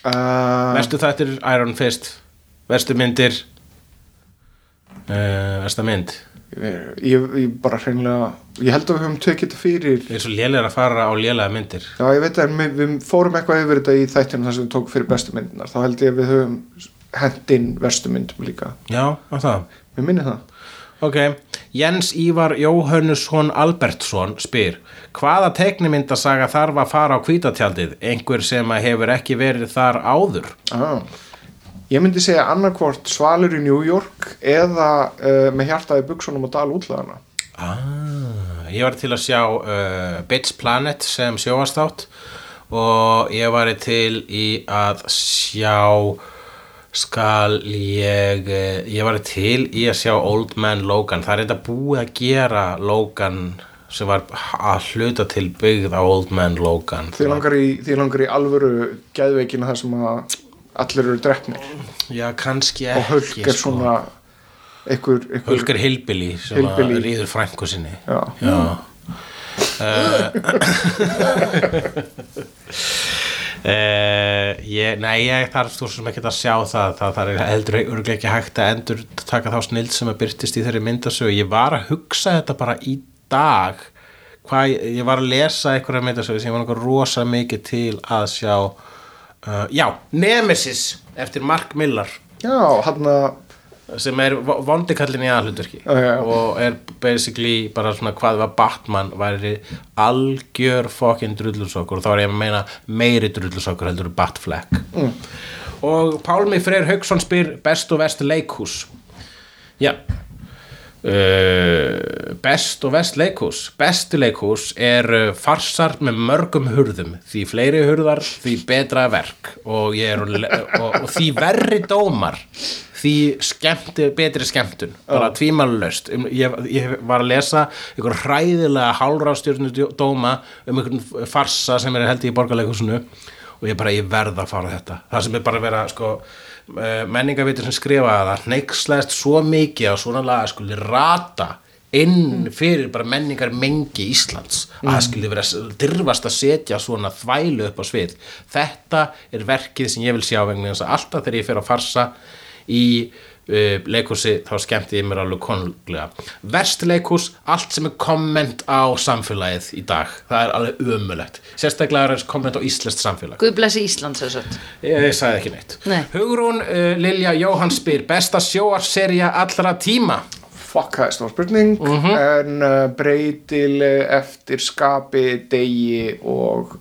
uh, vestu þættir Iron Fist? Vestu myndir? Uh, vesta mynd? Ég, ég bara hreinlega ég held að við höfum tekið þetta fyrir. Það er svo lélega að fara á lélega myndir. Já ég veit að við, við fórum eitthvað yfir þetta í þættinu þar sem við tókum fyrir bestu myndinar þá held ég að við höfum hendinn verstu myndum líka. Já, að það. Við minni það. Ok, Jens Ívar Jóhönnusson Albertsson spyr Hvaða teiknimyndasaga þarf að fara á hvítatjaldið? Einhver sem hefur ekki verið þar áður? ah. ég myndi segja annarkvort Svalur í New York eða uh, með hjartaði buksunum og dal útlæðana Ah, ég var til að sjá uh, Bits Planet sem sjóastátt og ég var til í að sjá skal ég eh, ég var til í að sjá Old Man Logan það er þetta búið að gera Logan sem var að hluta til byggð á Old Man Logan því langar í, því langar í alvöru geðveikina þar sem að allir eru drefnir Já, kannski og ekki Hulk er svona einhver, einhver Hulk er Hillbilly sem Hillbilly. að ríður frænku sinni Já. Já. Uh, ég, nei, ég þarf þú sem ekki að sjá það. Það, það er heldur örgulega ekki hægt að endur taka þá snild sem að byrtist í þeirri myndasögu. Ég var að hugsa þetta bara í dag hvað, ég var að lesa einhverja myndasögu sem ég var náttúrulega rosa mikið til að sjá. Uh, já, Nemesis eftir Mark Millar. Já, hann að sem er vo- vondikallin í aðhlutverki Já, já. og er basically bara svona hvað var Batman væri algjör fokkin drullusokkur og þá er ég að meina meiri drullusokkur heldur Batfleck. Mm. og Pálmi Freyr Hauksson spyr best og vest leikhús. Já. Uh, Best og vest leikhús. Bestu leikhús er uh, farsar með mörgum hurðum. Því fleiri hurðar, því betra verk. Og, er, og, og því verri dómar því skemmti, betri skemmtun bara tvímælulaust ég, ég var að lesa einhver hræðilega hálfrástjörnu dóma um einhvern farsa sem er held í borgarleikhúsinu og ég bara, ég verð að fara á þetta. Það sem er bara að vera, sko menningavitur sem skrifaði það hneikslæðist svo mikið á svona laga skuli rata inn fyrir bara menningar mengi Íslands að það skuli vera dyrfast að setja svona þvælu upp á svið. Þetta er verkið sem ég vil sjá vegna þess að alltaf þegar ég fer að farsa í uh, leikhúsi þá skemmti ég mér alveg konunglega. Verst leikhús, allt sem er komment á samfélagið í dag það er alveg umulegt, sérstaklega er komment á íslenskt samfélag. Guð blessi Ísland svo sett Ég, ég sagði ekki neitt. Nei. Hugrún uh, Lilja Jóhann spyr besta sjóarserja allra tíma? Fuck, það er stór spurning. En uh, breytileg eftir skapi, degi og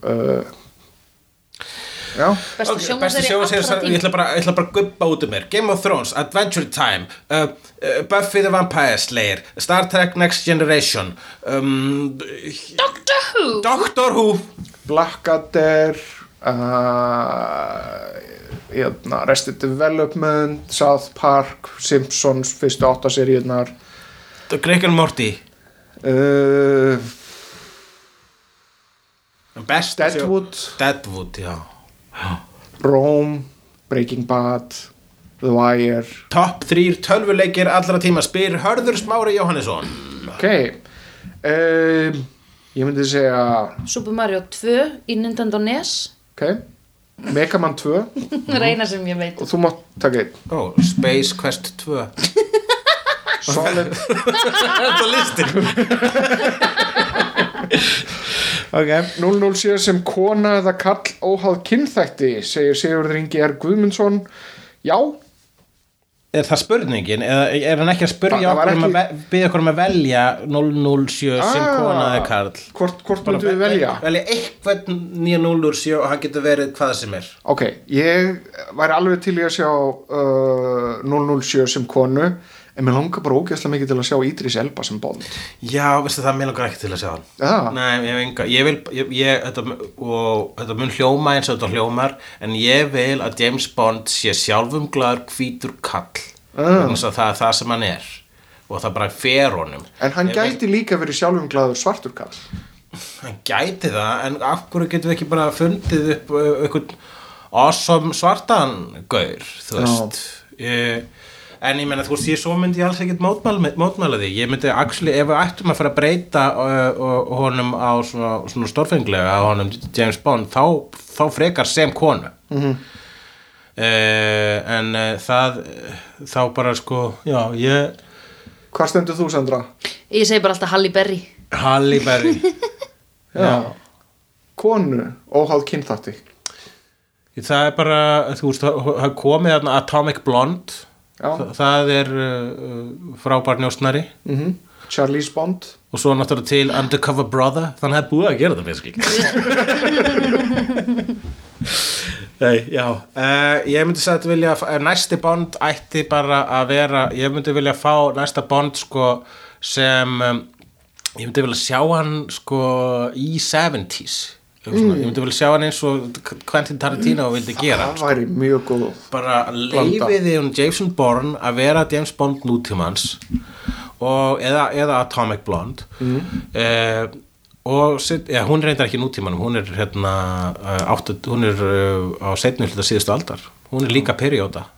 Besta allra ég ætla bara, ég ætla bara að guppa út um mér. Game of Thrones, Adventure Time uh, uh, Buffy the Vampire Slayer Star Trek Next Generation um, Doctor Who. Doctor Who. Blackadder uh, hérna, Arrested Development South Park, Simpsons fyrstu áttaseríunar Greg and Morty. Uh, Deadwood. Deadwood, já Rome, Breaking Bad The Wire. Top 3 tölvuleikir allra tíma spyr Hörður Smári Jóhannesson. Ok um, ég myndi segja Super Mario 2 í Nintendo NES ok Mega Man 2 Það er eina sem ég veit. Og þú mátt taka einn. Oh, Space Quest 2 Solid. Þetta er listin ok 007 sem kona eða kall óháð kynþætti segir Sigurður Ingi R. Guðmundsson. Já. Er það spurningin? Eða er hann ekki að spurja okkur um að ekki- biðja okkur um að velja 007 sem Ah. kona eða karl? Hvort, hvort myndu við velja? velja eitthvað nýja 007 og hann getur verið hvað sem er. Ok, ég væri alveg til í að sjá uh, 007 sem konu en mér langar bara ógeðslega mikið til að sjá Idris Elba sem Bond. Já, veistu það, mér langar ekki til að sjá hann. Já. Nei, ég hef enga Ég vil, ég, ég þetta, og þetta mun hljóma eins og þetta hljómar en ég vil að James Bond sé sjálfum glaður hvítur kall. Ah. þess að það er það sem hann er. Og það bara fer honum. En hann Ég vil- gæti líka verið sjálfum glaður svartur kall. Hann gæti það, en af hverju getum við ekki bara fundið upp uh, einhvern awesome svartan gaur, þú veist? Ég, en ég menna, þú veist, ég svo myndi ég alls ekkert mótmæla, mótmæla því. Ég myndi, actually, ef við ættum að fara að breyta uh, uh, honum á svona, svona stórfenglega, á honum James Bond þá, þá frekar sem konu. Mm en uh, það þá bara sko, já, ég hvað stendur þú Sandra? Ég segi bara alltaf Halle Berry. Halle Berry. Já, konu óháð kynþætti Það er bara, þú veist, það komið Atomic Blonde. Þa, Það er uh, frábær njósnari. Mm Charlize Bond. Og svo náttúrulega til Undercover Brother. Þannig að það er búið að gera það basically. Nei, já. Uh, Ég myndi sagði að vilja uh, næsti Bond ætti bara að vera ég myndi vilja fá næsta Bond sko sem um, ég myndi vilja sjá hann sko í 70s Svona, ég myndi vilja sjá hann eins og Quentin Tarantino vildi gera það væri mjög góð bara leifiði hún Jason Bourne að vera James Bond nútímans og, eða, eða Atomic Blonde. Mm. og set, ja, hún reyndar ekki nútímanum hún er hérna uh, áttu, hún er uh, á setnum hluta síðustu aldar. Hún er líka perióda.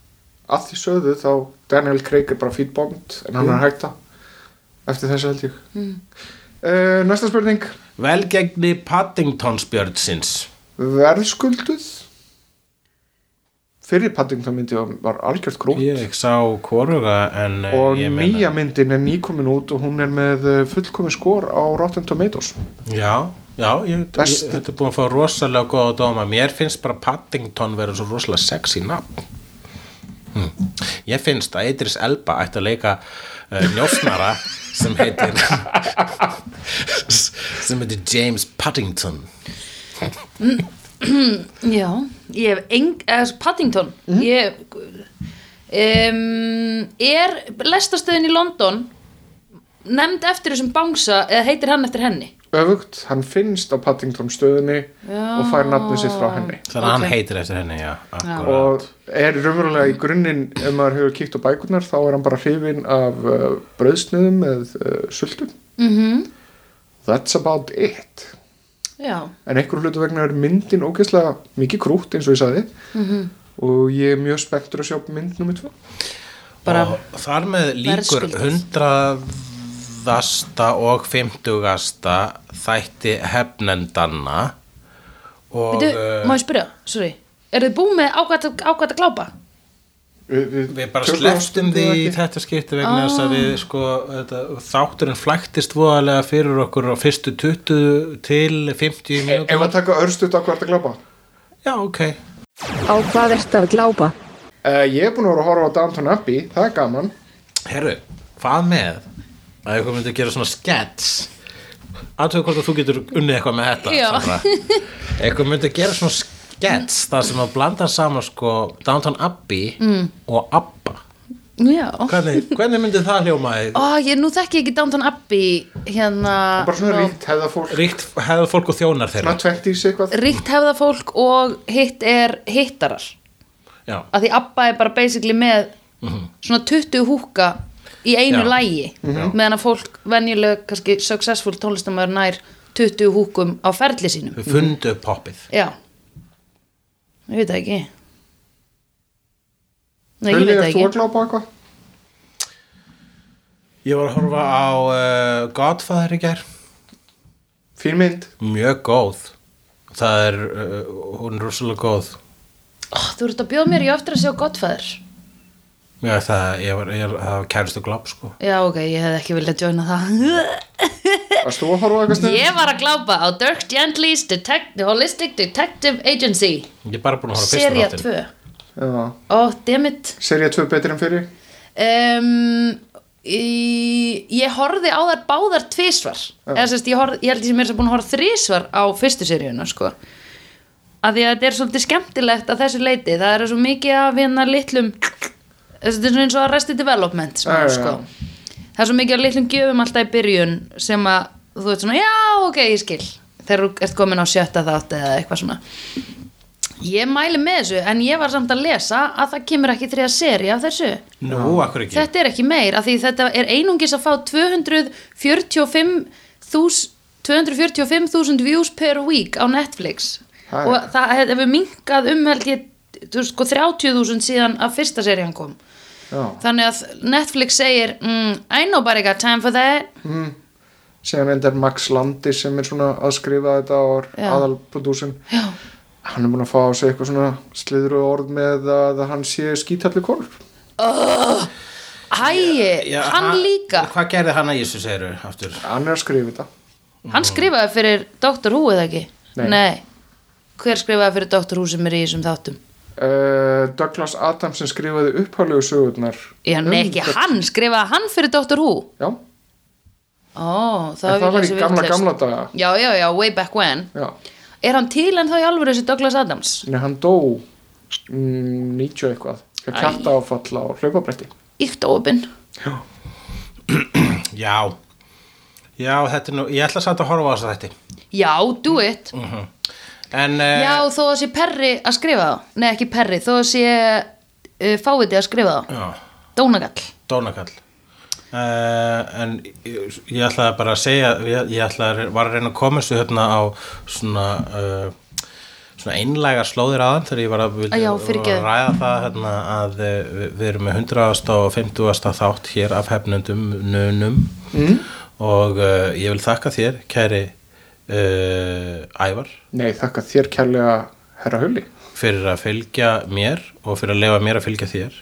Að því sögðu þá Daniel Craig er bara fýt Bond en hann er hægt að eftir þessu held ég mm. næsta spurning. Velgegni Paddington spjörnsins verðskulduð? Fyrir Paddington myndi var, algjört grút ég sá koruga en uh, og ég meina- nýja myndin er nýkomin út og hún er með uh, fullkomin skor á Rotten Tomatoes. Já, já ég, er búin að fá rosalega góða dóma. Mér finnst bara Paddington vera svo rosalega sexy nafn. Hm. ég finnst að Idris Elba ætti að leika uh, njósnara sem heitir sem heitir James Paddington. Já, ég hef eng, eða Paddington Mhm. Ég um, er lestastöðin í London nefnd eftir þessum bangsa eða heitir hann eftir henni öfugt, hann finnst á Paddington stöðinni já. og fær nafnið sér frá henni þannig að okay. hann heitir eftir henni, já Akkurat. og er raunverulega í grunninn ef maður hefur kíkt á bækunar þá er hann bara hrifin af uh, bröðsniðum með uh, sultum mm -hmm. that's about it já. en einhverju hlutu vegna er myndin ógeðslega mikið krútt eins og ég sagði mm -hmm. og ég er mjög spenntur að sjá mynd nummið tvo og þar með líkur 100 fjórðasta og fymtugasta þætti hefnendanna og... Veitu, uh, má ég spyrja, sorry, er þið búið með ákvæmt að glápa? Við, við, við bara sleftum því í þetta skipti vegna þess ah. að við sko þetta, þátturinn flæktist voðalega fyrir okkur á fyrstu 20 til 50 mínútur. Ef við taka örstuðt ákvæmt að glápa? Já, ok. Á hvað ert að glápa? Uh, ég er búin að vera að horfa á Downton Abbey, það er gaman. Herru, hvað með? Að eitthvað myndi að gera svona skets. Aðtöðu hvort að þú getur unnið eitthvað með þetta eitthvað myndi að gera svona skets þar sem að blanda saman sko Downton Abbey mm. og Abba. Já. Hvernig, hvernig myndi það hljóma Ó, ég nú þekki ekki Downton Abbey hérna bara svona ríkt hefða fólk. Ríkt hefðu fólk og þjónar þeirra. Svona 20s eitthvað. Ríkt hefða fólk og hitt er hittarar. Já, að því Abba er bara basically með svona 20 húka í einu Já. lægi meðan að fólk venjuleg, kannski successful tónlistamæður nær 20 húkum á ferli sínum. Þau fundu poppið Já. Ég veit það ekki. Nei, ég veit þú ekki. að glápa á eitthvað? ég var að horfa á uh, Godfather í gær. Fín mynd. Mjög góð. Það er, uh, hún er rosalega góð. Ó, Þú ert að bjóða mér, ég á eftir að sjá Godfather já, það, ég var, ég, það var kæristu glopp sko. Já, ok, ég hef ekki viljað joina það. Varst þú að horfa eitthvað snið? Ég var að glápa á Dirk Gently's Detect Holistic Detective Agency. Ég er bara búin að horfa á fyrsta Serja þáttinn. 2 Já. Ó, dammit. Serið 2 betri en fyrir um, í, Ég horfði á þær báðar tvisvar. Eða sérst, ég, horf, ég held ég sem er búin að horfa þrísvar á fyrstu seríuna, sko. Að því að þetta er svolítið skemmtilegt að þessu leiti, það er svo mikið af hérna litlum þetta er svona eins og Arrested Development smá, Já, já, sko. það er svo mikið af litlum gjöfum alltaf í byrjun sem að þú veit svona, já, ok, ég skil. Þegar þú ert komin á sjötta þátt eða eitthvað svona. Ég mæli með þessu en ég var samt að lesa að það kemur ekki þriða seri af þessu. Nú, akkur ekki? Þetta er ekki meir af því þetta er einungis að fá 245.000 245.000 views per week á Netflix. Og það hefur minkað um held ég þú veist, sko, 30.000 síðan að fyrsta serían kom. Þannig að Netflix segir mm, I nobody got time for that. Síðan endar Max Landi sem er svona að skrifa þetta og Já. aðalprodúsin já, hann er búin að fá á sig eitthvað svona sliðru orð með að hann sé skítalli korf hægi, Já, hann líka. hvað gerði hann að segiru aftur? Hann er að skrifa þetta. Hann skrifaði fyrir Dr. Who eða ekki? Nei. hver skrifaði fyrir Dr. Who sem er í þessum þáttum uh, Douglas Adams sem skrifaði upphálegu sögurnar Já, nei, ekki hann, skrifaði hann fyrir Dr. Who? Já, Ó, það, það var í gamla gamla daga. Já, já, já, way back when. Já, Er hann til en þá í alvöru þessi Douglas Adams? en hann dó mm, 90 eitthvað. Kjarta áfall á hlaupabretti. Íkt óöpinn já. Já, þetta er nú, ég ætla samt að horfa á þess að þetta Já, do it en uh, Já, þó að sé Perri að skrifa þá Nei, ekki Perri, þó að sé uh, Fáviti að skrifa þá já, Dónagall dónakall uh, en ég, ég ætla bara að segja ég, ég ætla að var að reyna að koma þessu hérna á svona uh, svona einlægar slóðir aðan þegar ég var að, vildi, Já, var að ræða það hérna, að eh, við, við erum með 100. og 50. þátt hér af hefnundum nunum mm. og uh, ég vil þakka þér kæri uh, Ævar. Nei, þakka þér kærlega herra Hulli. Fyrir að fylgja mér og fyrir að lefa mér að fylgja þér.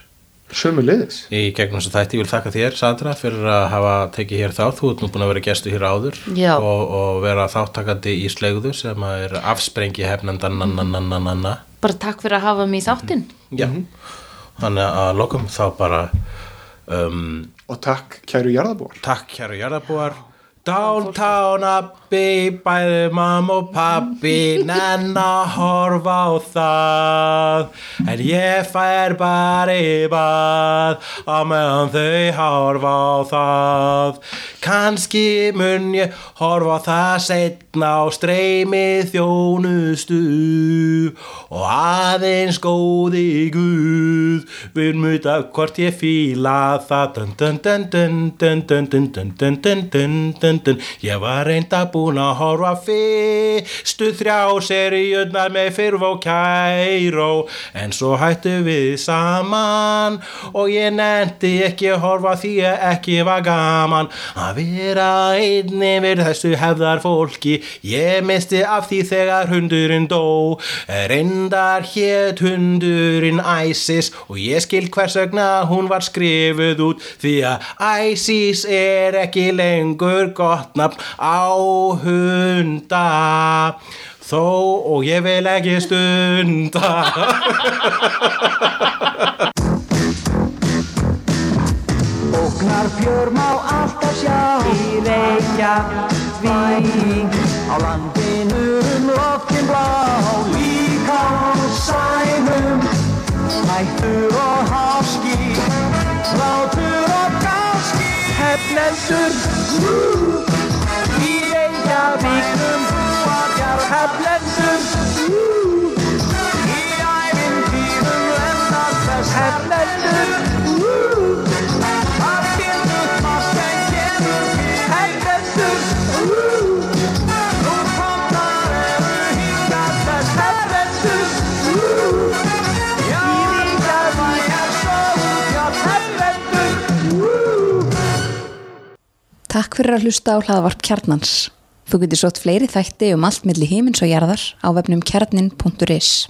Sömu liðis í gegnum þess að þætti, ég vil þakka þér Sandra fyrir að hafa tekið hér þá þú ert nú búin að vera gestu hér áður og, og vera þáttakandi í slegðu sem að er afsprengi hefnendan nananananana Bara takk fyrir að hafa mig í þáttinn. Já, þannig að lokum þá bara um, og takk kæru jarðabúar takk kæru jarðabúar Downtown Abbey, bæði mamma og pappi, nenn að horfa á það. En ég fær bara í bað, á meðan þau horfa á það. Kanski mun ég horfa á það setna á streymi þjónustu og aðeins góði Guð vil muta hvort ég fíla það stundun Ég var reynda búin að horfa fyrstu þrjá seríunar með fyrf og kæró En svo hættu við saman og ég nefndi ekki að horfa því að ekki var gaman. Að vera einni við þessu hefðar fólki Ég misti af því þegar hundurinn dó. Reyndar hétt hundurinn æsis og ég skild hversögna hún var skrifuð út því að æsis er ekki lengur gott nafn á hunda þó og ég vil ekki stunda. Ógnar fjör má alltaf sjá. Í reykja Vík Á landinu um loftin blá. Líka á sænum. Hættur og háski Látur og gáski Hefnendur Peaknum vargar heflendum í æfintýrum lendar þess heflendum að getur fast en getur heflendum nú komnar eru hýndar þess heflendum já það vægar svo hjá heflendum Takk fyrir að hlusta á hlaðvarp kjarnans. Þú getur sótt fleiri þætti um allt milli himins og jarðar á vefnum kjarnin.is.